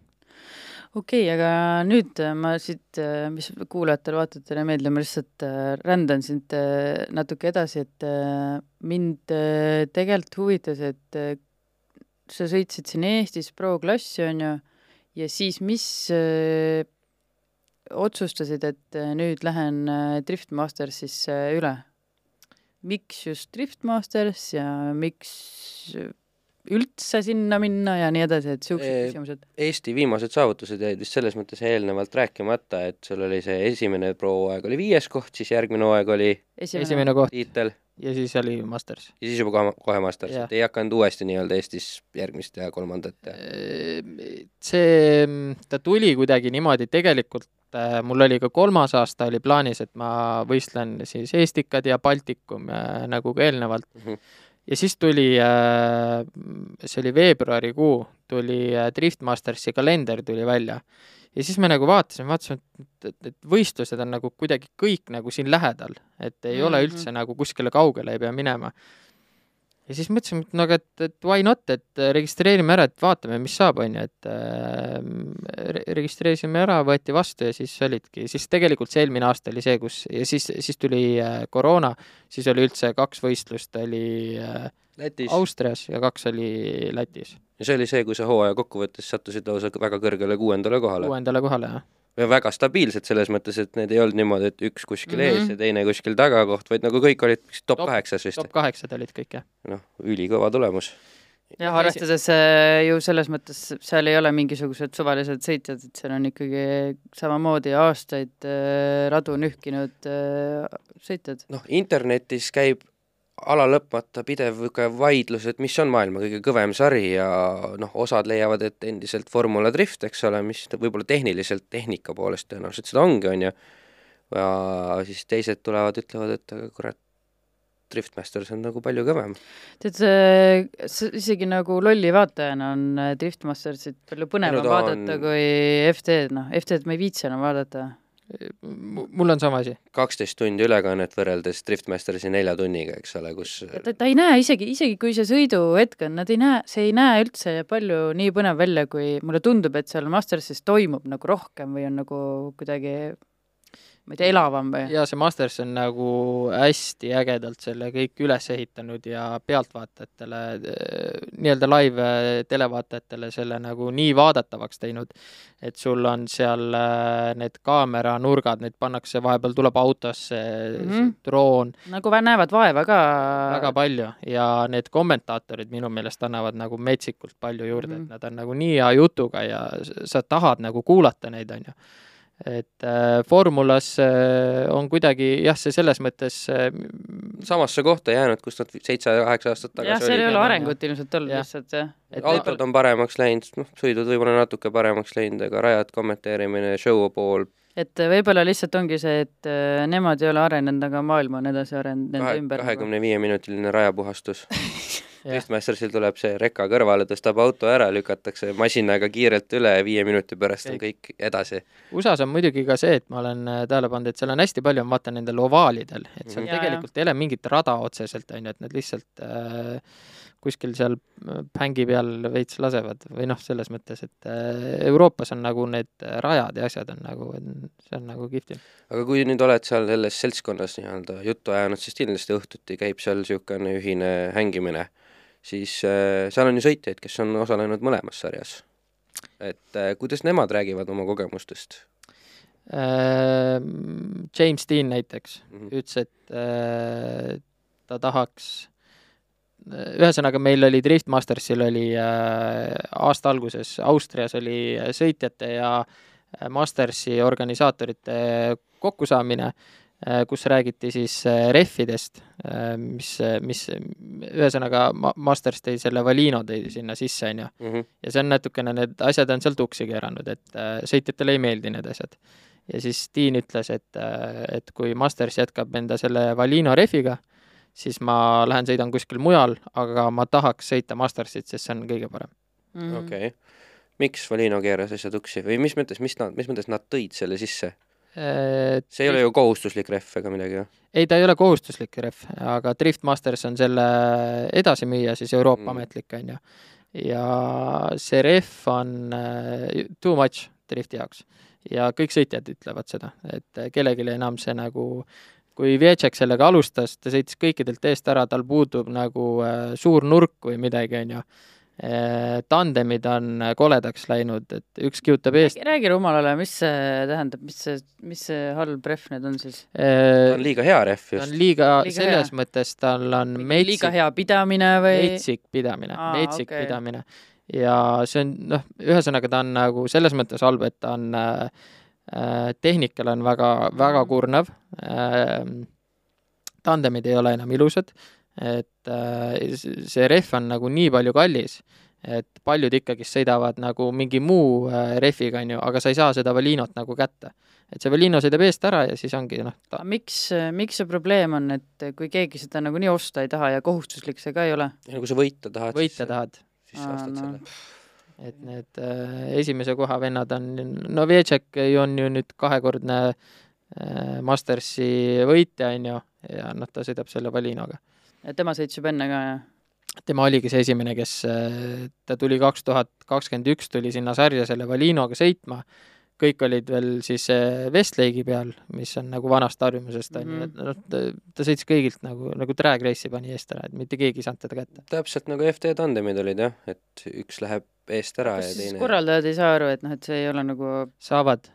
okei okay,, aga nüüd äh, ma siit, mis kuulajatele-vaatajatele ei meeldi, ma lihtsalt äh, rändan äh, natuke edasi, et äh, mind äh, tegelikult huvitas, et äh, sa sõitsid siin Eestis pro-klassi, on ju, ja siis mis äh, otsustasid, et äh, nüüd lähen äh, Driftmastersisse üle? miks just Driftmasters ja miks üldse sinna minna ja nii edasi, et siuksed küsimused.
Eesti viimased saavutused jäid vist selles mõttes eelnevalt rääkimata, et sul oli see esimene pro-hooaeg oli viies koht, siis järgmine hooaeg oli
esimene koht
tiitel
ja siis oli Masters.
ja siis juba kohe, kohe Masters, et ei hakanud uuesti nii-öelda Eestis järgmist ja kolmandat ja
see, ta tuli kuidagi niimoodi, tegelikult äh, mul oli ka kolmas aasta oli plaanis, et ma võistlen siis Eestikad ja Baltikum äh, nagu ka eelnevalt mm. -hmm. Ja siis tuli, see oli veebruarikuu, tuli Driftmastersi kalender tuli välja ja siis me nagu vaatasime, vaatasime, et, et, et võistlused on nagu kuidagi kõik nagu siin lähedal, et ei mm -hmm. ole mhm. üldse nagu kuskile kaugele ei pea minema. Ja siis mõtlesime, et no aga, et, et why not, et registreerime ära, et vaatame, mis saab, on ju, et äh, registreerisime ära, võeti vastu ja siis olidki, siis tegelikult see eelmine aasta oli see, kus ja siis, siis tuli äh, koroona, siis oli üldse kaks võistlust oli äh,
Lätis.
Austrias ja kaks oli Lätis
ja see oli see, kui sa hooaja kokkuvõttes sattusid lausa väga kõrgele kuuendale kohale.
kuuendale kohale, jah.
Ja väga stabiilsed selles mõttes, et need ei olnud niimoodi, et üks kuskil mm -hmm. ees ja teine kuskil tagakoht, vaid nagu kõik olid top kaheksas vist.
top kaheksad olid kõik, jah.
noh, ülikõva tulemus.
jah, arvestades äh, ju selles mõttes, seal ei ole mingisugused suvalised sõitjad, et seal on ikkagi samamoodi aastaid äh, radu nühkinud äh, sõitjad.
noh, internetis käib ala lõpmata pidev vaidlus, et mis on maailma kõige kõvem sari ja noh, osad leiavad, et endiselt Formula Drift, eks ole, mis võib-olla tehniliselt, tehnika poolest tõenäoliselt seda ongi, on ju, ja siis teised tulevad, ütlevad, et aga kurat, Driftmasters on nagu palju kõvem.
tead, isegi nagu lolli vaatajana on Driftmastersit palju põnevam vaadata on... kui FD-d, noh, FD-d ma ei viitsi enam vaadata
mul on sama asi.
kaksteist tundi ülekannet võrreldes Driftmastersi nelja tunniga, eks ole, kus
ta, ta ei näe isegi, isegi kui see sõiduhetk on, nad ei näe, see ei näe üldse palju nii põnev välja, kui mulle tundub, et seal Mastersis toimub nagu rohkem või on nagu kuidagi ma ei tea, elavam või?
jaa, see Masters on nagu hästi ägedalt selle kõik üles ehitanud ja pealtvaatajatele, nii-öelda live televaatajatele selle nagu nii vaadatavaks teinud, et sul on seal äh, need kaameranurgad, need pannakse, vahepeal tuleb autosse mm -hmm. droon.
nagu näevad vaeva ka.
väga palju ja need kommentaatorid minu meelest annavad nagu metsikult palju juurde mm, -hmm. et nad on nagu nii hea jutuga ja sa tahad nagu kuulata neid, on ju et äh, formulas äh, on kuidagi jah, see selles mõttes äh,
samasse kohta jäänud, kus nad seitse-kaheksa aastat tagasi
jah, seal ei ole arengut ilmselt olnud lihtsalt, jah.
et autod on paremaks läinud, noh, sõidud võib-olla natuke paremaks läinud, aga rajad, kommenteerimine, show pool.
Et võib-olla lihtsalt ongi see, et äh, nemad ei ole arenenud, aga maailm on edasi arenenud nende ümber.
kahekümne viie minutiline rajapuhastus Testmastersil tuleb see reka kõrvale, tõstab auto ära, lükatakse masinaga kiirelt üle ja viie minuti pärast on kõik edasi.
USA-s on muidugi ka see, et ma olen äh, tähele pannud, et seal on hästi palju, ma vaatan nendel ovaalidel, et seal mm -hmm. tegelikult ei ole mingit rada otseselt, on ju, et nad lihtsalt äh, kuskil seal äh, hängi peal veits lasevad või noh, selles mõttes, et äh, Euroopas on nagu need rajad ja asjad on nagu, see on nagu kihvtim.
aga kui nüüd oled seal selles seltskonnas nii-öelda juttu ajanud, siis kindlasti õhtuti käib seal niisugune ühine hängimine siis äh, seal on ju sõitjaid, kes on osalenud mõlemas sarjas. et äh, kuidas nemad räägivad oma kogemustest
äh,? James Dean näiteks mm -hmm. ütles, et ta tahaks ühesõnaga, meil oli Drift Mastersil oli aasta alguses Austrias oli sõitjate ja Mastersi organisaatorite kokkusaamine kus räägiti siis äh, rehvidest, äh, mis, mis ühesõnaga ma-, Masters tõi selle Valino tõi sinna sisse, on ju. Mhm. ja see on natukene, need asjad on seal tuksi keeranud, et sõitjatele ei meeldi need asjad. ja siis Dean ütles, et, et kui Masters jätkab enda selle Valino rehviga, siis ma lähen sõidan kuskil mujal, aga ma tahaks sõita Mastersit, sest see on kõige parem
mm -hmm.. okei okay. miks Valino keeras asja tuksi või mis mõttes, mis nad, mis mõttes nad tõid selle sisse? See ei ole ju kohustuslik rehv ega midagi, jah?
ei, ta ei ole kohustuslik rehv, aga Drift Masters on selle edasimüüja siis Euroopa mm. ametlik, on ju. ja see rehv on uh, too much drifti jaoks. ja kõik sõitjad ütlevad seda, et kellelegi enam see nagu kui Vietšek sellega alustas, ta sõitis kõikidelt eest ära, tal puudub nagu uh, suur nurk või midagi, on ju Äh, tandemid on koledaks läinud, et üks kihutab eest.
räägi rumalale, mis see tähendab, mis see, mis see halb rehv nüüd on siis?
Äh, ta on liiga hea rehv just.
ta on liiga, liiga, selles hea. mõttes tal on
metsik. liiga hea pidamine või?
metsik pidamine, metsik okay. pidamine. ja see on, noh, ühesõnaga ta on nagu selles mõttes halb, et ta on äh, äh tehnikal on väga, väga mm. kurnav äh,. tandemid ei ole enam ilusad äh, et äh, see rehv on nagu nii palju kallis, et paljud ikkagist sõidavad nagu mingi muu äh, rehviga, on ju, aga sa ei saa seda Valinot nagu kätte. et see Valino sõidab eest ära ja siis ongi noh ta...
miks, miks see probleem on, et kui keegi seda nagunii osta ei taha ja kohustuslik see ka ei ole?
ja kui sa võita tahad,
võita tahad,
siis sa ostad
no.
selle.
et need äh, esimese koha vennad on, no Vjecek on ju nüüd kahekordne äh, Mastersi võitja, on ju, ja noh, ta sõidab selle Valinoga.
Tema sõitis juba enne ka, jah?
tema oligi see esimene, kes, ta tuli kaks tuhat kakskümmend üks, tuli sinna sarja selle Valinoga sõitma, kõik olid veel siis äh, Westlake'i peal, mis on nagu vanast harjumusest, on ju, et noh, ta, ta sõitis kõigilt nagu, nagu drag race'i pani eest ära, et mitte keegi ei saanud teda kätte.
täpselt nagu FT tandemid olid jah, et üks läheb eest ära
kas
ja
siis
teine
korraldajad ei saa aru, et noh, et see ei ole nagu
saavad.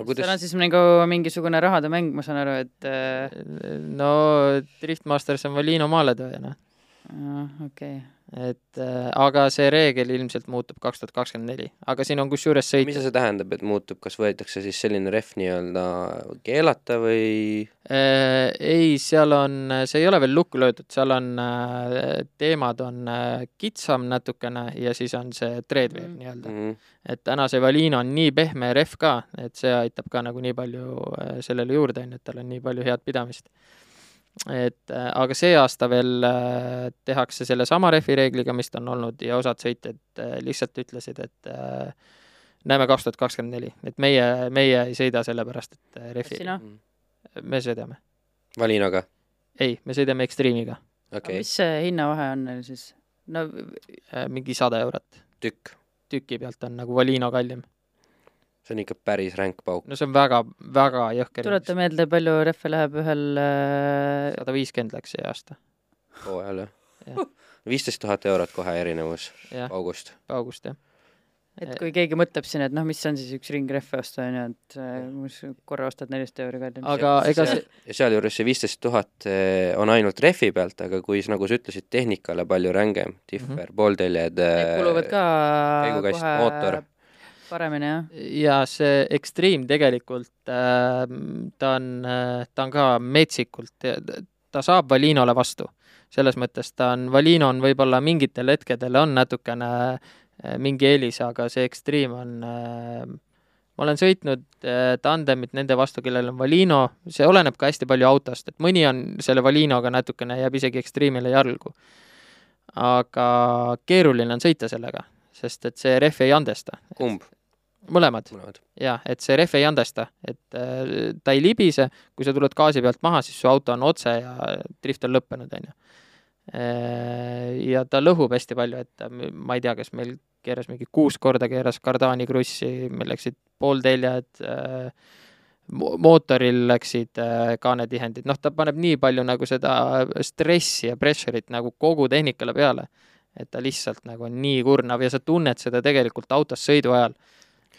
Aga
seal
kuidas
on siis nagu mingisugune rahade mäng, ma saan aru, et äh,
no Driftmasters on Valino maaletooja, noh.
okei okay.
Et äh, aga see reegel ilmselt muutub kaks tuhat kakskümmend neli, aga siin on kusjuures sõit
mis see tähendab, et muutub, kas võetakse siis selline rehv nii-öelda keelata või
äh, ei, seal on, see ei ole veel lukku löödud, seal on äh, teemad on äh, kitsam natukene ja siis on see treadwear
Mhm.
mm. nii-öelda.
mm -hmm.
et täna see Valino on nii pehme rehv ka, et see aitab ka nagu nii palju äh, sellele juurde, on ju, et tal on nii palju head pidamist. Et äh, aga see aasta veel äh, tehakse sellesama rehvi reegliga, mis ta on olnud ja osad sõitjad äh, lihtsalt ütlesid, et näeme kaks tuhat kakskümmend neli, et meie, meie ei sõida sellepärast, et
kas
rehvi,
sina?
me sõidame.
Valinoga,
ei, me sõidame Extreme'iga,
okay.,
mis see hinnavahe on neil siis? no
mingi sada eurot.
tükk,
tüki pealt on nagu Valino kallim.
See on ikka päris ränk pauk.
no see on väga, väga jõhker.
tuleta meelde, palju rehve läheb ühel äh,
sada viiskümmend läks see aasta,
hooajal jah viisteist tuhat eurot kohe erinevus
jah,
paugust.
august jah.
et kui keegi mõtleb siin, et noh, mis on siis üks ring rehve osta, on ju, et äh, mis korra ostad nelisada euri kallim.
aga ega see,
ja sealjuures see viisteist tuhat eh, on ainult rehvi pealt, aga kui nagu sa ütlesid, tehnikale palju rängem, differ mm, -hmm. poolteljed.
Kuluvad ka kohe
mootor.
Paremini, jah.
ja see Extreme tegelikult äh, ta on äh,, ta on ka metsikult, ta saab Valinole vastu. selles mõttes ta on, Valino on võib-olla mingitel hetkedel on natukene äh, mingi eelis, aga see Extreme on äh, ma olen sõitnud äh, tandemit nende vastu, kellel on Valino, see oleneb ka hästi palju autost, et mõni on selle Valinoga natukene, jääb isegi Extreme'ile jalgu. aga keeruline on sõita sellega, sest et see rehv ei andesta.
kumb?
Mõlemad
mõlemad.
jah, et see rehv ei andesta, et äh, ta ei libise, kui sa tuled gaasi pealt maha, siis su auto on otse ja drift on lõppenud, on ju. Ja ta lõhub hästi palju, et ma ei tea, kas meil keeras mingi kuus korda keeras kardaani krussi, meil läksid poolteljed äh, mo- mootoril läksid äh, kaanetihendid, noh, ta paneb nii palju nagu seda stressi ja pressure'it nagu kogu tehnikale peale, et ta lihtsalt nagu on nii kurnav ja sa tunned seda tegelikult autos sõidu ajal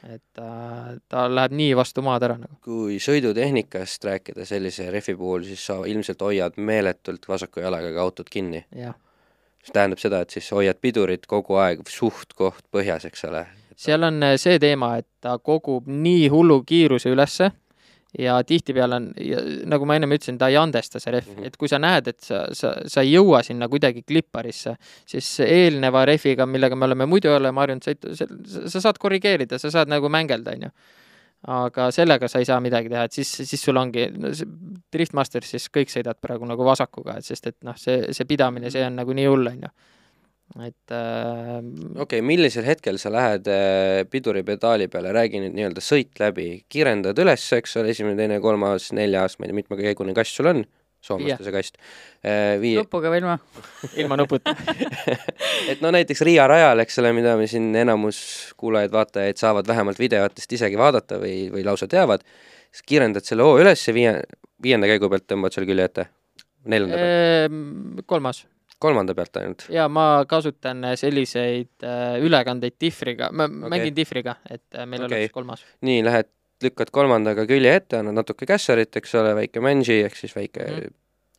et ta, ta läheb nii vastu maad ära nagu.
kui sõidutehnikast rääkida sellise rehvi puhul, siis sa ilmselt hoiad meeletult vasaku jalaga ka autot kinni. mis tähendab seda, et siis hoiad pidurit kogu aeg suht-koht põhjas, eks ole.
seal on äh, see teema, et ta kogub nii hullu kiiruse ülesse ja tihtipeale on, nagu ma ennem ütlesin, ta ei andesta, see rehv mm. -hmm. et kui sa näed, et sa, sa, sa ei jõua sinna kuidagi klipparisse, siis eelneva rehviga, millega me oleme muidu oleme harjunud sõitu, sa saad korrigeerida, sa saad nagu mängelda, on ju. aga sellega sa ei saa midagi teha, et siis, siis sul ongi no, see Driftmastersis kõik sõidavad praegu nagu vasakuga, et sest et noh, see, see pidamine, see on nagu nii hull, on ju. Et äh,
okei okay,, millisel hetkel sa lähed äh, piduripedaali peale, räägi nüüd nii-öelda sõit läbi, kiirendad üles, eks ole, esimene, teine, kolmas, neljas, ma ei tea, mitmekäigune kast sul on, soomlaste see kast, viie,
nupuga või ilma?
ilma nuputa.
Et no näiteks Riia rajal, eks ole, mida me siin enamus kuulajaid-vaatajaid saavad vähemalt videotest isegi vaadata või, või lausa teavad, siis kiirendad selle hoo üles ja viie, viienda käigu pealt tõmbad selle külje ette, neljanda pealt,
Ehm, kolmas
kolmanda pealt ainult.
ja ma kasutan selliseid äh, ülekandeid difriga, ma okay. Mängin difriga, et äh, meil
Okei.
oleks kolmas.
nii, lähed, lükkad kolmandaga külje ette, annad natuke kässarit, eks ole, väike manži ehk siis väike mm.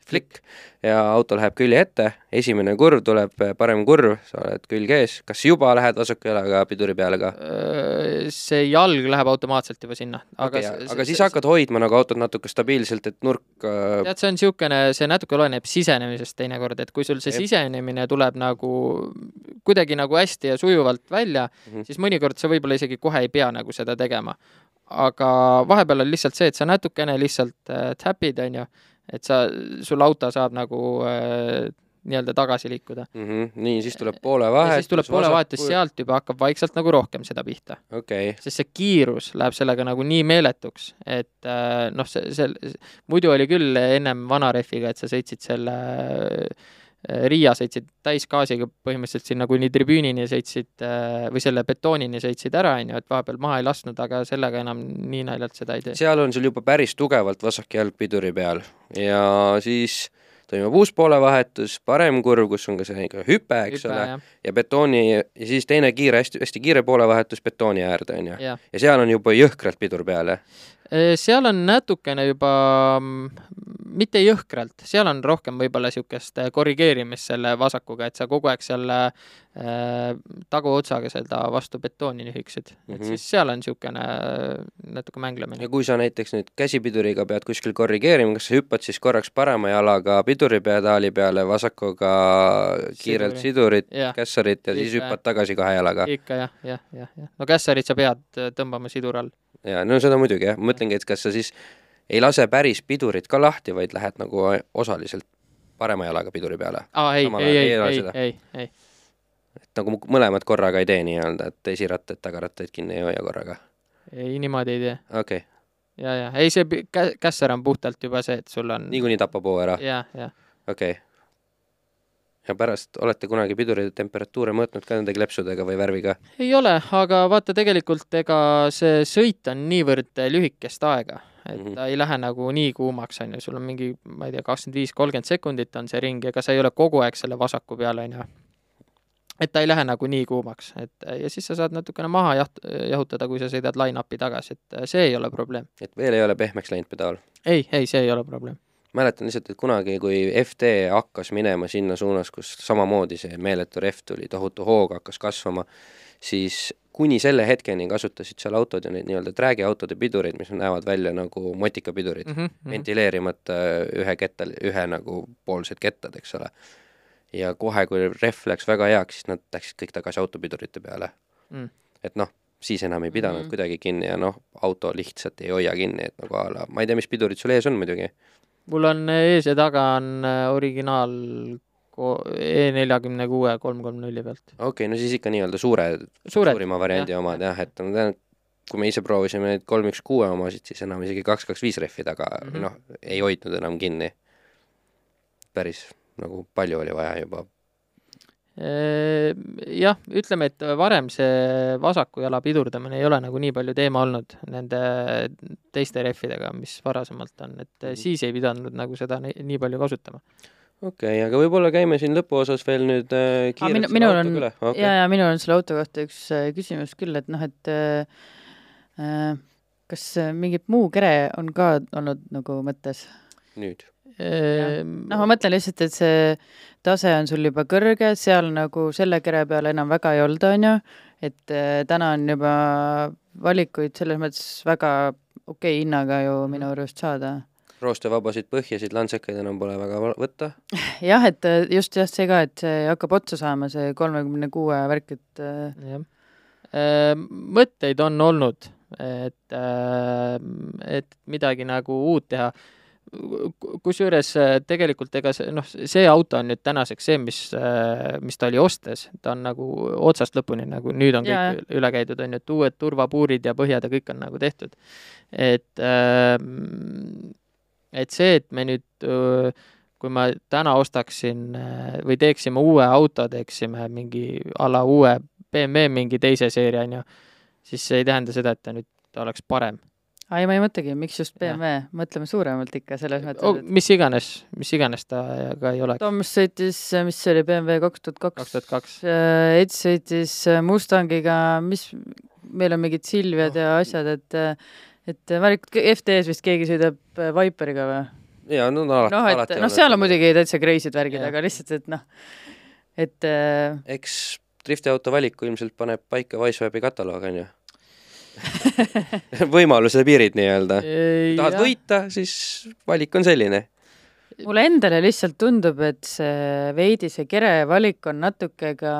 Flikk ja auto läheb külje ette, esimene kurv tuleb, parem kurv, sa oled külg ees, kas juba lähed vasaku jalaga piduri peale ka?
see jalg läheb automaatselt juba sinna, aga
okei, aga siis hakkad hoidma nagu autot natuke stabiilselt, et nurk äh,
tead, see on niisugune, see natuke oleneb sisenemisest teinekord, et kui sul see sisenemine tuleb nagu kuidagi nagu hästi ja sujuvalt välja mm. -hmm. siis mõnikord sa võib-olla isegi kohe ei pea nagu seda tegema. aga vahepeal on lihtsalt see, et sa natukene lihtsalt äh, täpid, on ju, et sa, sul auto saab nagu äh, nii-öelda tagasi liikuda.
mm. -hmm. nii, siis tuleb poole vahetus.
siis tuleb poole vahetus. sealt juba hakkab vaikselt nagu rohkem seda pihta
okay.,
sest see kiirus läheb sellega nagu nii meeletuks, et äh, noh, see, see, muidu oli küll ennem vana rehviga, et sa sõitsid selle äh, Riia sõitsid täisgaasiga põhimõtteliselt sinna kuni tribüünini sõitsid äh, või selle betoonini sõitsid ära, on ju, et vahepeal maha ei lasknud, aga sellega enam nii naljalt seda ei tee.
seal on sul juba päris tugevalt vasak jalg piduri peal ja siis toimub uus poolevahetus, parem kurv, kus on ka see ikka hüpe, eks ole, ja betooni ja siis teine kiire, hästi, hästi kiire poolevahetus betooni äärde, on ju. ja seal on juba jõhkralt pidur peal, jah?
Seal on natukene juba mm, mitte jõhkralt, seal on rohkem võib-olla niisugust korrigeerimist selle vasakuga, et sa kogu aeg selle äh, taguotsaga seda vastu betooni nühiksid mm, -hmm.
Mhm.
et siis seal on niisugune natuke mänglemine
ja. kui sa näiteks nüüd käsipiduriga pead kuskil korrigeerima, kas sa hüppad siis korraks parema jalaga piduripedaali peale, vasakuga kiirelt
Siduri.
sidurit,
jah,
kässarit ja siis
Ikka,
hüppad tagasi kahe jalaga?
ikka jah, jah, jah, jah. no kässarit sa pead äh, tõmbama siduri all.
ja no seda muidugi jah, ma mõtlengi, et kas sa siis ei lase päris pidurit ka lahti, vaid lähed nagu osaliselt parema jalaga piduri peale.
aa, ei, ei, ei
ei,
ei ei,
et nagu mõlemad korraga ei tee nii-öelda, et esirattaid, tagarattaid kinni ei hoia korraga.
ei niimoodi ei tee.
okei okay.,
ja, ja ei, see kä-, kässar on puhtalt juba see, et sul on
niikuinii tapab hoo ära,
jah, jah.
okei okay.. Ja pärast olete kunagi pidurite temperatuure mõõtnud ka nende kleepsudega või värviga?
ei ole, aga vaata tegelikult ega see sõit on niivõrd lühikest aega, et
Mhm.
ta ei lähe nagu nii kuumaks, on ju, sul on mingi, ma ei tea, kakskümmend viis, kolmkümmend sekundit on see ring, ega sa ei ole kogu aeg selle vasaku peal, on ju. et ta ei lähe nagu nii kuumaks, et ja siis sa saad natukene maha jaht-, jahutada, kui sa sõidad line-up'i tagasi, et see ei ole probleem.
et veel ei ole pehmeks läinud pedaal?
ei, ei, see ei ole probleem.
Mäletan lihtsalt, et kunagi, kui FD hakkas minema sinna suunas, kus samamoodi see meeletu rehv tuli tohutu hooga, hakkas kasvama, siis kuni selle hetkeni kasutasid seal autod ju neid nii-öelda träägiautode pidureid, mis näevad välja nagu motikapidurid mm, -hmm. ventileerimata ühe ketta, ühe nagu poolsed kettad, eks ole. ja kohe, kui rehv läks väga heaks, siis nad läksid kõik tagasi autopidurite peale
Mm.
et noh, siis enam ei pidanud mm. -hmm. kuidagi kinni ja noh, auto lihtsalt ei hoia kinni, et nagu a la, ma ei tea, mis pidurid sul ees on muidugi
mul on ees ja taga on äh, originaal E neljakümne kuue kolm kolm nulli pealt.
okei okay,, no siis ikka nii-öelda suure,
suured,
suurima variandi
jah,
omad jah, et ma tean, kui me ise proovisime neid kolm üks kuue omasid, siis enam isegi kaks kaks viis rehvi taga mm. -hmm. noh, ei hoidnud enam kinni. päris nagu palju oli vaja juba.
jah, ütleme, et varem see vasaku jala pidurdamine ei ole nagu nii palju teema olnud nende teiste rehvidega, mis varasemalt on, et
Mhm.
siis ei pidanud nagu seda nii, palju kasutama.
okei okay,, aga võib-olla käime siin lõpuosas veel nüüd äh, kiirelt
minu- minul on-
okay.
ja, ja minul on selle auto kohta üks äh, küsimus küll, et noh, et äh, äh, kas äh, mingit muu kere on ka olnud nagu mõttes?
nüüd.
noh, ma mõtlen lihtsalt, et see tase on sul juba kõrge, seal nagu selle kere peal enam väga ei olda, on ju, et äh, täna on juba valikuid selles mõttes väga okei hinnaga ju minu arust saada.
roostevabasid põhjasid lantsekaid enam pole väga võtta.
jah, et äh, just jah, see ka, et see hakkab otsa saama, see kolmekümne kuue värk, et äh,
jah. mõtteid on olnud, et, et midagi nagu uut teha. Kusjuures äh, tegelikult ega see, noh, see auto on nüüd tänaseks see, mis, mis ta oli ostes, ta on nagu otsast lõpuni nagu nüüd on
Jaa,
kõik üle käidud, on ju, et uued turvapuurid ja põhjad ja kõik on nagu tehtud. et, et see, et me nüüd öö, kui ma täna ostaksin äh, või teeksime uue auto, teeksime mingi a la uue BMW mingi teise seeria, on ju, siis see ei tähenda seda, et ta nüüd ta oleks parem
ei, ma ei mõtlegi, miks just BMW, mõtleme suuremalt ikka selles mõttes
oh,. mis iganes, mis iganes ta ka ei oleks.
Toomas sõitis, mis see oli, BMW kaks tuhat
kaks
kaks.
tuhat kaks.
Eds sõitis äh, Mustangiga, mis, meil on mingid Silviad ja asjad, et et valik, FD-s vist keegi sõidab äh, Viperiga või?
ja no, no alati,
noh, et noh, seal on muidugi täitsa crazy'd värgid, aga lihtsalt, et noh, et äh,
eks driftiauto valiku ilmselt paneb paika Wisewebi kataloog, on ju. võimaluse piirid nii-öelda. tahad? võita, siis valik on selline.
mulle endale lihtsalt tundub, et see veidi see kere valik on natuke ka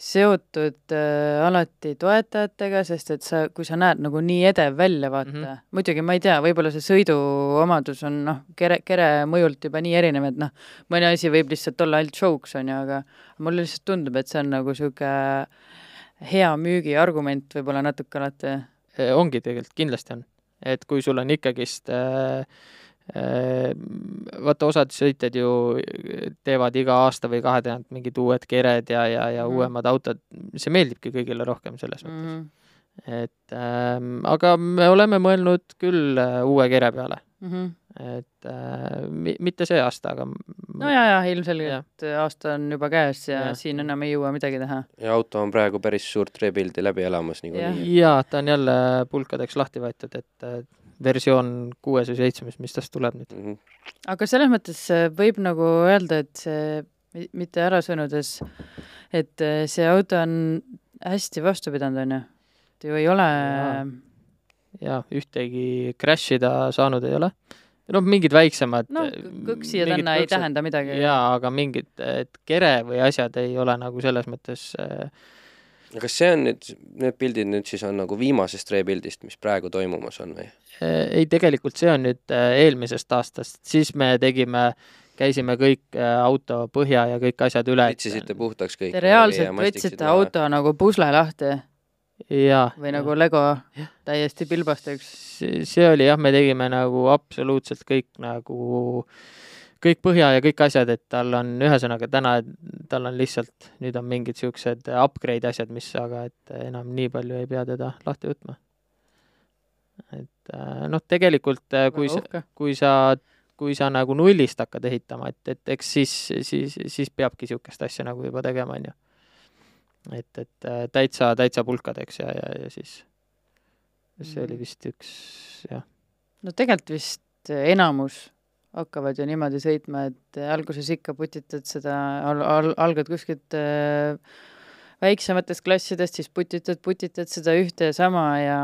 seotud äh, alati toetajatega, sest et sa, kui sa näed nagu nii edev välja, vaata mm, -hmm. muidugi ma ei tea, võib-olla see sõiduomadus on noh, kere, kere mõjult juba nii erinev, et noh, mõni asi võib lihtsalt olla ainult show'ks, on ju, aga mulle lihtsalt tundub, et see on nagu niisugune hea müügiargument võib-olla natuke alati.
Ongi tegelikult, kindlasti on. et kui sul on ikkagist äh, Äh, vaata, osad sõitjad ju teevad iga aasta või kahe tagant mingid uued kered ja, ja, ja mm uuemad autod, see meeldibki kõigile rohkem selles mõttes mm. -hmm. et ähm, aga me oleme mõelnud küll äh, uue kere peale mm. -hmm. Et äh, mi-, mitte see aasta, aga
no jaa, jaa, ilmselgelt ja. aasta on juba käes ja, ja siin enam ei jõua midagi teha.
ja auto on praegu päris suurt rebuild'i läbi elamas niikuinii.
jaa, ta on jälle pulkadeks lahti võetud, et versioon kuues või seitsmes, mis tast tuleb nüüd mm. -hmm.
aga selles mõttes äh, võib nagu öelda, et see, mitte ära sõnudes, et äh, see auto on hästi vastu pidanud, on ju? et ju ei ole
jaa, ühtegi crash ida saanud ei ole. Noh, mingid väiksemad
no kõksi ja tänna ei tähenda midagi.
jaa, aga mingid, et kere või asjad ei ole nagu selles mõttes äh,
kas see on nüüd, need pildid nüüd siis on nagu viimasest rebuild'ist, mis praegu toimumas on või?
Äh, ei, tegelikult see on nüüd äh, eelmisest aastast, siis me tegime, käisime kõik äh, auto põhja ja kõik asjad üle.
võtsisite puhtaks kõik?
Te reaalselt võtsite auto nagu pusle lahti?
Jaa.
või nagu Lego täiesti pilbasteks?
see oli jah, me tegime nagu absoluutselt kõik nagu kõik põhja ja kõik asjad, et tal on, ühesõnaga täna, tal on lihtsalt, nüüd on mingid niisugused upgrade asjad, mis, aga et enam nii palju ei pea teda lahti võtma. et äh, noh, tegelikult äh, kui sa, kui sa, kui sa nagu nullist hakkad ehitama, et, et eks siis, siis, siis peabki niisugust asja nagu juba tegema, on ju. Et, et äh, täitsa, täitsa pulkadeks ja, ja, ja siis see oli mm. vist üks, jah.
no tegelikult vist enamus hakkavad ju niimoodi sõitma, et alguses ikka putitad seda al-, al-, algad kuskilt äh, väiksematest klassidest, siis putitad, putitad seda ühte ja sama ja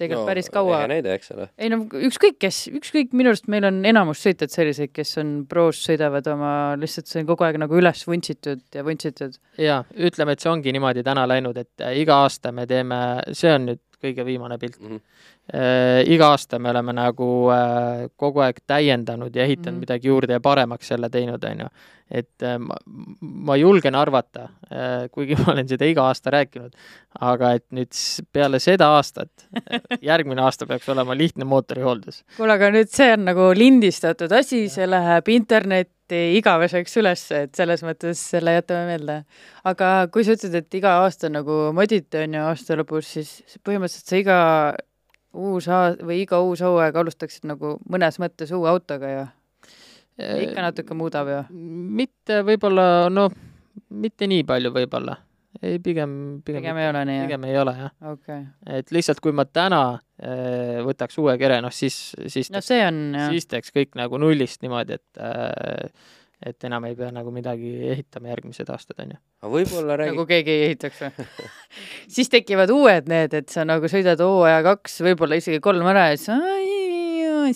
tegelikult no, päris kaua.
ehe näide, eks ole.
ei no ükskõik kes, ükskõik, minu arust meil on enamus sõitjad selliseid, kes on pros, sõidavad oma, lihtsalt see on kogu aeg nagu üles vuntsitud ja vuntsitud.
jaa, ütleme, et see ongi niimoodi täna läinud, et iga aasta me teeme, see on nüüd kõige viimane pilt mm. -hmm äh, iga aasta me oleme nagu äh, kogu aeg täiendanud ja ehitanud mm -hmm. midagi juurde ja paremaks selle teinud, on ju. et äh, ma, ma julgen arvata äh,, kuigi ma olen seda iga aasta rääkinud, aga et nüüd peale seda aastat, järgmine aasta peaks olema lihtne mootorihooldus.
kuule, aga nüüd see on nagu lindistatud asi, see läheb internetti igaveseks üles, et selles mõttes selle jätame meelde. aga kui sa ütled, et iga aasta nagu modite, on ju, aasta lõpus, siis põhimõtteliselt sa iga uus aa- või iga uus hooaeg alustaksid nagu mõnes mõttes uue autoga ja ikka natuke muudab ju?
mitte võib-olla, noh, mitte nii palju võib-olla. ei, pigem,
pigem pigem ei ole nii,
jah? pigem ei ole, jah
okay..
et lihtsalt, kui ma täna äh, võtaks uue kere, noh siis, siis
no see on, jah.
siis teeks kõik nagu nullist niimoodi, et äh, et enam ei pea nagu midagi ehitama järgmised aastad, on ju.
aga võib-olla räägi-
nagu keegi ei ehitaks või siis tekivad uued need, et sa nagu sõidad hooaja kaks, võib-olla isegi kolm ära ja siis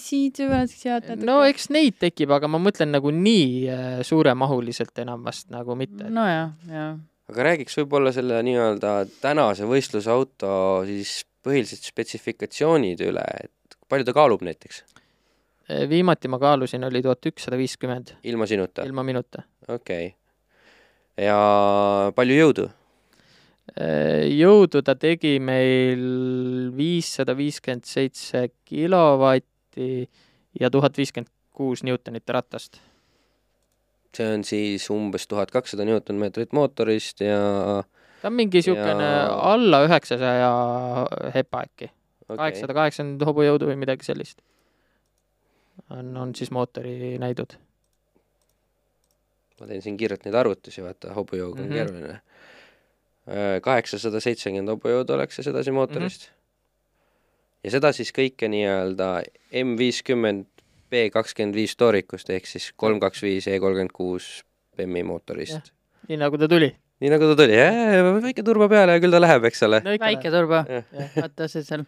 siit hüved, sealt
natuke. no eks neid tekib, aga ma mõtlen nagu nii äh, suuremahuliselt enam vast nagu mitte.
nojah, jah.
aga räägiks võib-olla selle nii-öelda tänase võistlusauto siis põhilised spetsifikatsioonid üle, et palju ta kaalub näiteks?
Eh, viimati ma kaalusin, oli tuhat ükssada viiskümmend.
ilma sinuta?
ilma minuta.
okei okay.. ja palju jõudu?
Eh, jõudu ta tegi meil viissada viiskümmend seitse kilovatti ja tuhat viiskümmend kuus Newtonit ratast.
see on siis umbes tuhat kakssada Newtonmeetrit mootorist ja
ta on mingi niisugune ja... alla üheksasaja hepa äkki okay.. kaheksasada kaheksakümmend hobujõudu või midagi sellist on, on siis mootori näidud.
ma teen siin kiirelt neid arvutusi, vaata, hobujõuga on mm -hmm. keeruline. Äh, kaheksasada seitsekümmend hobujõudu oleks see sedasi mootorist mm. -hmm. ja seda siis kõike nii-öelda M viiskümmend B kakskümmend viis toorikust ehk siis kolm kaks viis E kolmkümmend kuus BEM-i mootorist.
nii nagu ta tuli
nii nagu ta tuli, väike turbo peale ja küll ta läheb, eks ole
no,. väike turbo, vaata see seal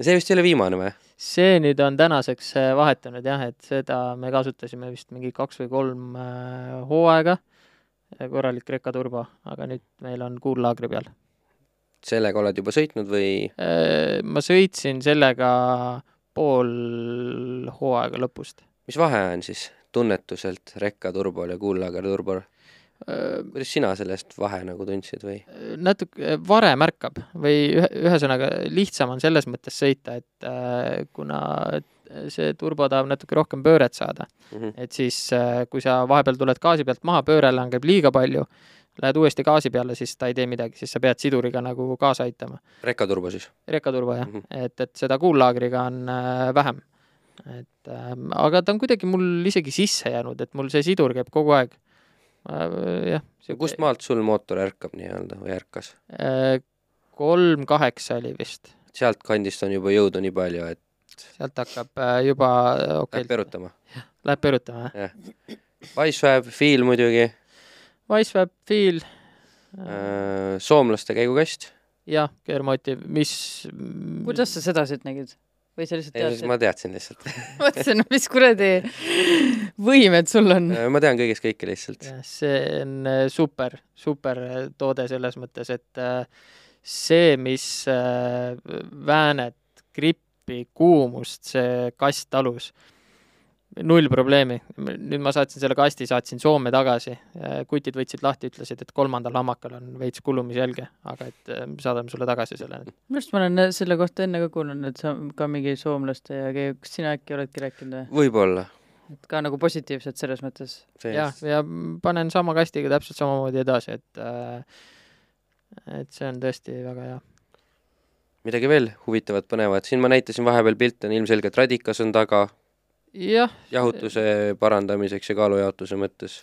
see vist ei ole viimane või?
see nüüd on tänaseks äh, vahetunud jah, et seda me kasutasime vist mingi kaks või kolm äh, hooaega, korralik Reka turbo, aga nüüd meil on kuullaagri peal.
sellega oled juba sõitnud või?
Äh, ma sõitsin sellega pool hooaega lõpust.
mis vahe on siis tunnetuselt rekka turbol ja kuullaager turbol? Kuidas sina sellest vahe nagu tundsid või?
natuke varem ärkab või ühe, ühesõnaga lihtsam on selles mõttes sõita, et äh, kuna see turbo tahab natuke rohkem pööret saada,
Mhm.
et siis äh, kui sa vahepeal tuled gaasi pealt maha, pööre langeb liiga palju, lähed uuesti gaasi peale, siis ta ei tee midagi, siis sa pead siduriga nagu kaasa aitama.
rekka turbo siis?
rekaturbo jah mm, -hmm. et, et seda kuullaagriga on äh, vähem. et äh, aga ta on kuidagi mul isegi sisse jäänud, et mul see sidur käib kogu aeg äh,. jah.
kust maalt sul mootor ärkab nii-öelda või ärkas?
äh,? kolm kaheksa oli vist,
sealt kandist on juba jõudu nii palju, et
sealt hakkab äh, juba okei
läheb
okay,,
perutama.
läheb perutama jah.
Wicefab, Feel muidugi,
Wiseweb, Feel
Äh, soomlaste käigukast.
jah, Gearmotiv, mis
kuidas sa seda siit nägid? Või sa lihtsalt
ei,
teadsid?
ma teadsin lihtsalt.
mõtlesin, mis kuradi võimed sul on.
ma tean kõigest kõike lihtsalt.
see on äh, super, super äh, toode selles mõttes, et äh, see, mis äh, väänet, grippi, kuumust see kast talus, null probleemi. nüüd ma saatsin selle kasti, saatsin Soome tagasi, kutid võtsid lahti, ütlesid, et kolmandal hammakal on veits kulumisjälge, aga et äh, saadame sulle tagasi selle.
minu arust ma olen selle kohta enne ka kuulnud, et sa ka mingi soomlaste ja keegi, kas sina äkki oledki rääkinud või?
võib-olla.
et ka nagu positiivset selles mõttes.
jah, ja panen sama kastiga täpselt samamoodi edasi, et äh, et see on tõesti väga hea.
midagi veel huvitavat, põnevat, siin ma näitasin vahepeal pilte, on ilmselgelt radikas on taga
jah,
jahutuse parandamiseks ja kaalujaotuse mõttes.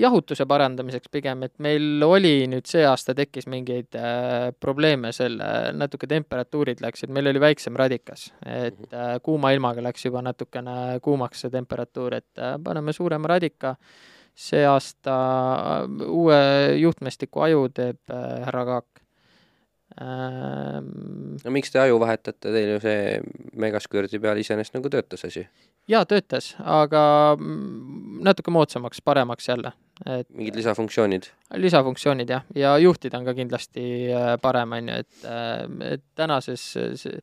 jahutuse parandamiseks pigem, et meil oli nüüd see aasta tekkis mingeid äh, probleeme selle, natuke temperatuurid läksid, meil oli väiksem radikas, et äh, kuuma ilmaga läks juba natukene kuumaks see temperatuur, et äh, paneme suurema radika. see aasta äh, uue juhtmestiku aju teeb äh, härra Kaak.
No miks te aju vahetate, teil ju see megaskürdi peal iseenesest nagu töötas asi.
jaa, töötas, aga mm, natuke moodsamaks, paremaks jälle, et
mingid lisafunktsioonid.
lisafunktsioonid jah, ja juhtida on ka kindlasti äh, parem, on ju, et, et tänases se-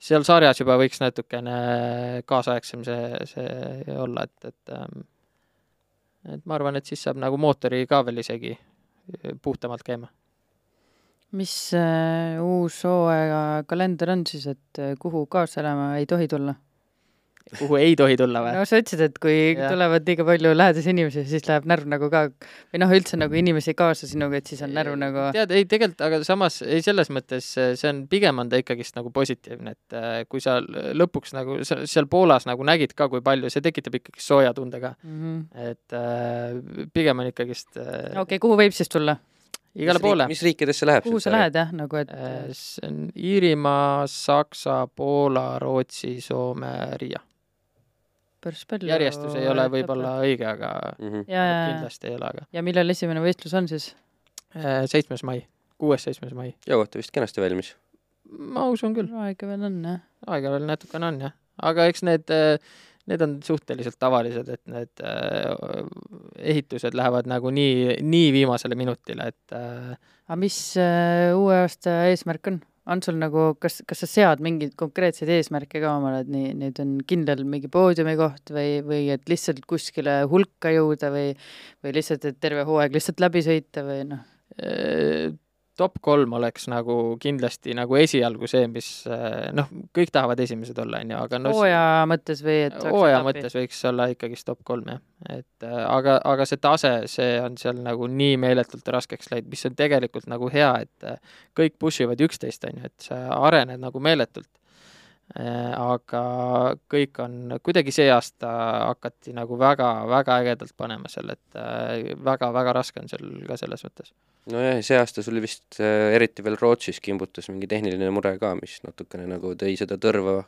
seal sarjas juba võiks natukene kaasaegsem see, see olla, et, et ähm, et ma arvan, et siis saab nagu mootori ka veel isegi äh, puhtamalt käima.
Mis äh, uus hooaja kalender on siis, et äh, kuhu kaasa elama ei tohi tulla?
kuhu ei tohi tulla või?
no sa ütlesid, et kui ja. tulevad liiga palju lähedasi inimesi, siis läheb närv nagu ka või noh, üldse nagu inimesi kaasa sinuga, et siis on närv nagu
tead, ei tegelikult, aga samas ei, selles mõttes äh, see on, pigem on ta ikkagist nagu positiivne, et kui sa lõpuks nagu seal Poolas nagu nägid ka, kui palju, see tekitab ikkagi sooja tunde ka,
mm -hmm.
et äh, pigem on ikkagist äh,
okei okay,, kuhu võib siis tulla?
Igale poole.
mis riikidesse läheb?
kuhu sa lähed jah, nagu et
Äh, see on Iirimaa, Saksa, Poola, Rootsi, Soome, Riia.
päris palju
järjestus ei ole võib-olla õige, aga
mm? -hmm.
ja,
kindlasti ei ole, aga
ja millal esimene võistlus on siis?
äh, seitsmes mai, kuues-seitsmes mai.
jõuate vist kenasti valmis.
ma usun küll,
aega veel on jah.
aega veel natukene on jah, aga eks need, need on suhteliselt tavalised, et need äh, ehitused lähevad nagu nii, nii viimasele minutile, et äh,
aga mis äh, uue aasta eesmärk on? on sul nagu, kas, kas sa sead mingeid konkreetseid eesmärke ka omale, et nii, nüüd on kindel mingi poodiumi koht või, või et lihtsalt kuskile hulka jõuda või, või lihtsalt, et terve hooaeg lihtsalt läbi sõita või noh,
Eh, top kolm oleks nagu kindlasti nagu esialgu see, mis eh, noh, kõik tahavad esimesed olla, on ju, aga no
hooaja mõttes või et
hooaja mõttes võiks olla ikkagist top kolm jah, et äh, aga, aga see tase, see on seal nagu nii meeletult raskeks läinud, mis on tegelikult nagu hea, et äh, kõik push ivad üksteist, on ju, et sa arened nagu meeletult. Aga kõik on, kuidagi see aasta hakati nagu väga-väga ägedalt panema seal, et äh, väga-väga raske on seal ka selles mõttes.
nojah, see aasta sul vist äh, eriti veel Rootsis kimbutas mingi tehniline mure ka, mis natukene nagu tõi seda tõrva.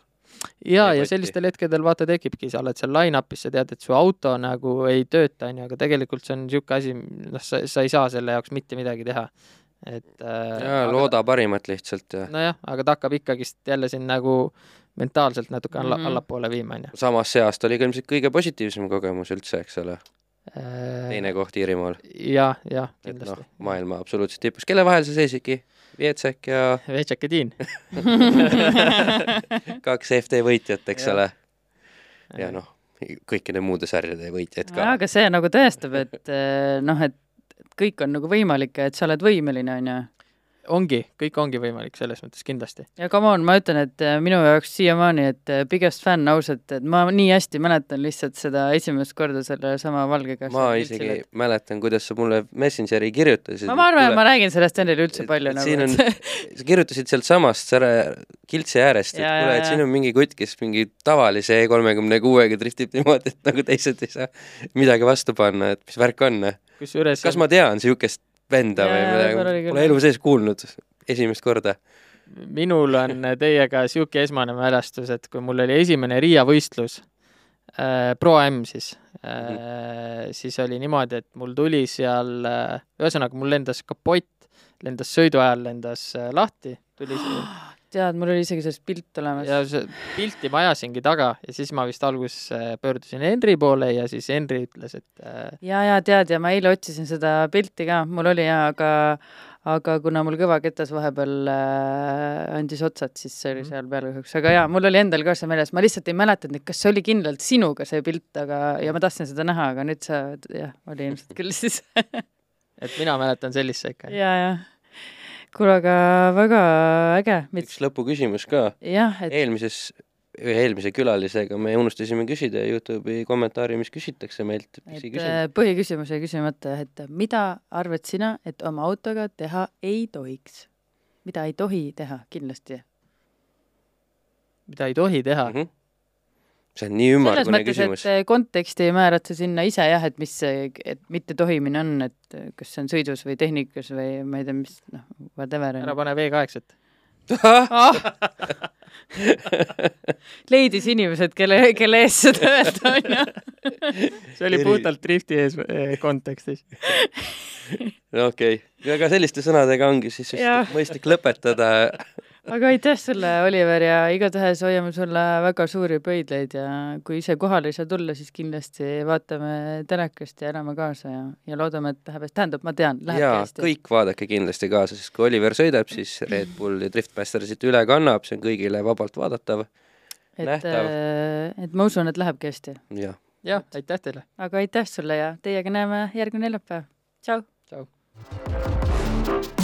jaa, ja sellistel hetkedel vaata tekibki, sa oled seal line-up'is, sa tead, et su auto nagu ei tööta, on ju, aga tegelikult see on niisugune asi, noh, sa, sa ei saa selle jaoks mitte midagi teha. Et äh,
jaa, looda parimat lihtsalt ja
nojah, aga ta hakkab ikkagist jälle sind nagu mentaalselt natuke alla mm. -hmm. allapoole viima, onju.
samas see aasta oli ka ilmselt kõige positiivsem kogemus üldse, eks ole, teine koht Iirimaal,
jah, jah,
et noh
kindlasti.,
maailma absoluutselt tipus, kelle vahel sa seisidki? Vietsek ja
Vetšakedin.
kaks FD võitjat, eks ole, ja noh, kõikide muude sarjade võitjaid ka
aga see nagu tõestab, et eh, noh, et kõik on nagu võimalik ja et sa oled võimeline, on ju.
ongi, kõik ongi võimalik selles mõttes kindlasti.
ja come on, ma ütlen, et eh, minu jaoks siiamaani, et eh, biggest fänn ausalt, et ma nii hästi mäletan lihtsalt seda esimest korda selle sama valgega.
ma isegi mäletan, kuidas sa mulle Messengeri kirjutasid.
ma, ma arvan, et ma räägin sellest endale üldse
et-
palju
et
nagu.
siin on- sa kirjutasid sealtsamast säre kiltsi äärest, et kuule, et siin on mingi kutt, kes mingi tavalise E kolmekümne kuuega driftib niimoodi, et nagu teised ei saa midagi vastu panna, et mis värk on.
kusjuures
kas ma tean siukest venda või midagi, pole elu sees kuulnud esimest korda.
minul on teiega sihuke esmane mälestus, et kui mul oli esimene Riia võistlus äh,, Pro M siis äh,,
Mhm.
siis oli niimoodi, et mul tuli seal äh,, ühesõnaga mul lendas kapott, lendas sõidu ajal lendas äh, lahti, tuli
tead, mul oli isegi sellest pilt olemas.
ja see pilti ma ajasingi taga ja siis ma vist alguses äh, pöördusin Henri poole ja siis Henri ütles, et äh,
ja, ja tead ja ma eile otsisin seda pilti ka, mul oli ja, aga aga kuna mul kõvaketas vahepeal äh, andis otsad, siis see oli
Mhm.
seal peal kahjuks, aga jaa, mul oli endal ka see meeles, ma lihtsalt ei mäletanud, et kas see oli kindlalt sinuga see pilt, aga, ja ma tahtsin seda näha, aga nüüd sa, jah, oli ilmselt küll siis
et mina mäletan sellist seika.
ja, ja. kuule, aga väga äge,
üks lõpuküsimus ka.
et
eelmises, ühe eelmise külalisega me unustasime küsida Youtube'i kommentaari, mis küsitakse meilt,
et äh, põhiküsimus jäi küsimata, et mida arvad sina, et oma autoga teha ei tohiks? mida ei tohi teha kindlasti?
mida ei tohi teha mm.
Mhm. See on nii ümmargune küsimus
et. äh, konteksti määrad sa sinna ise jah, et mis see, et mitte tohimine on, et kas see on sõidus või tehnikas või ma ei tea, mis noh, whatever
ära
on.
pane V8-et.
leidis inimesed, kelle, kelle eest seda öelda on ju.
see oli puhtalt drifti ees eh, kontekstis.
no okei okay., aga selliste sõnadega ongi siis mõistlik lõpetada.
Aga aitäh sulle, Oliver, ja igatahes hoiame sulle väga suuri pöidlaid ja kui ise kohale ei saa tulla, siis kindlasti vaatame telekast ja elame kaasa ja, ja loodame, et läheb hästi, tähendab, ma tean, läheb
jaa,
hästi.
kõik vaadake kindlasti kaasa, sest kui Oliver sõidab, siis Red Bull ja Driftmaster siit üle kannab, see on kõigile vabalt vaadatav.
et
nähtav.,
et ma usun, et lähebki hästi.
jah,
jah, aitäh teile.
aga aitäh sulle ja teiega näeme järgmine neljapäev. tšau!
tšau.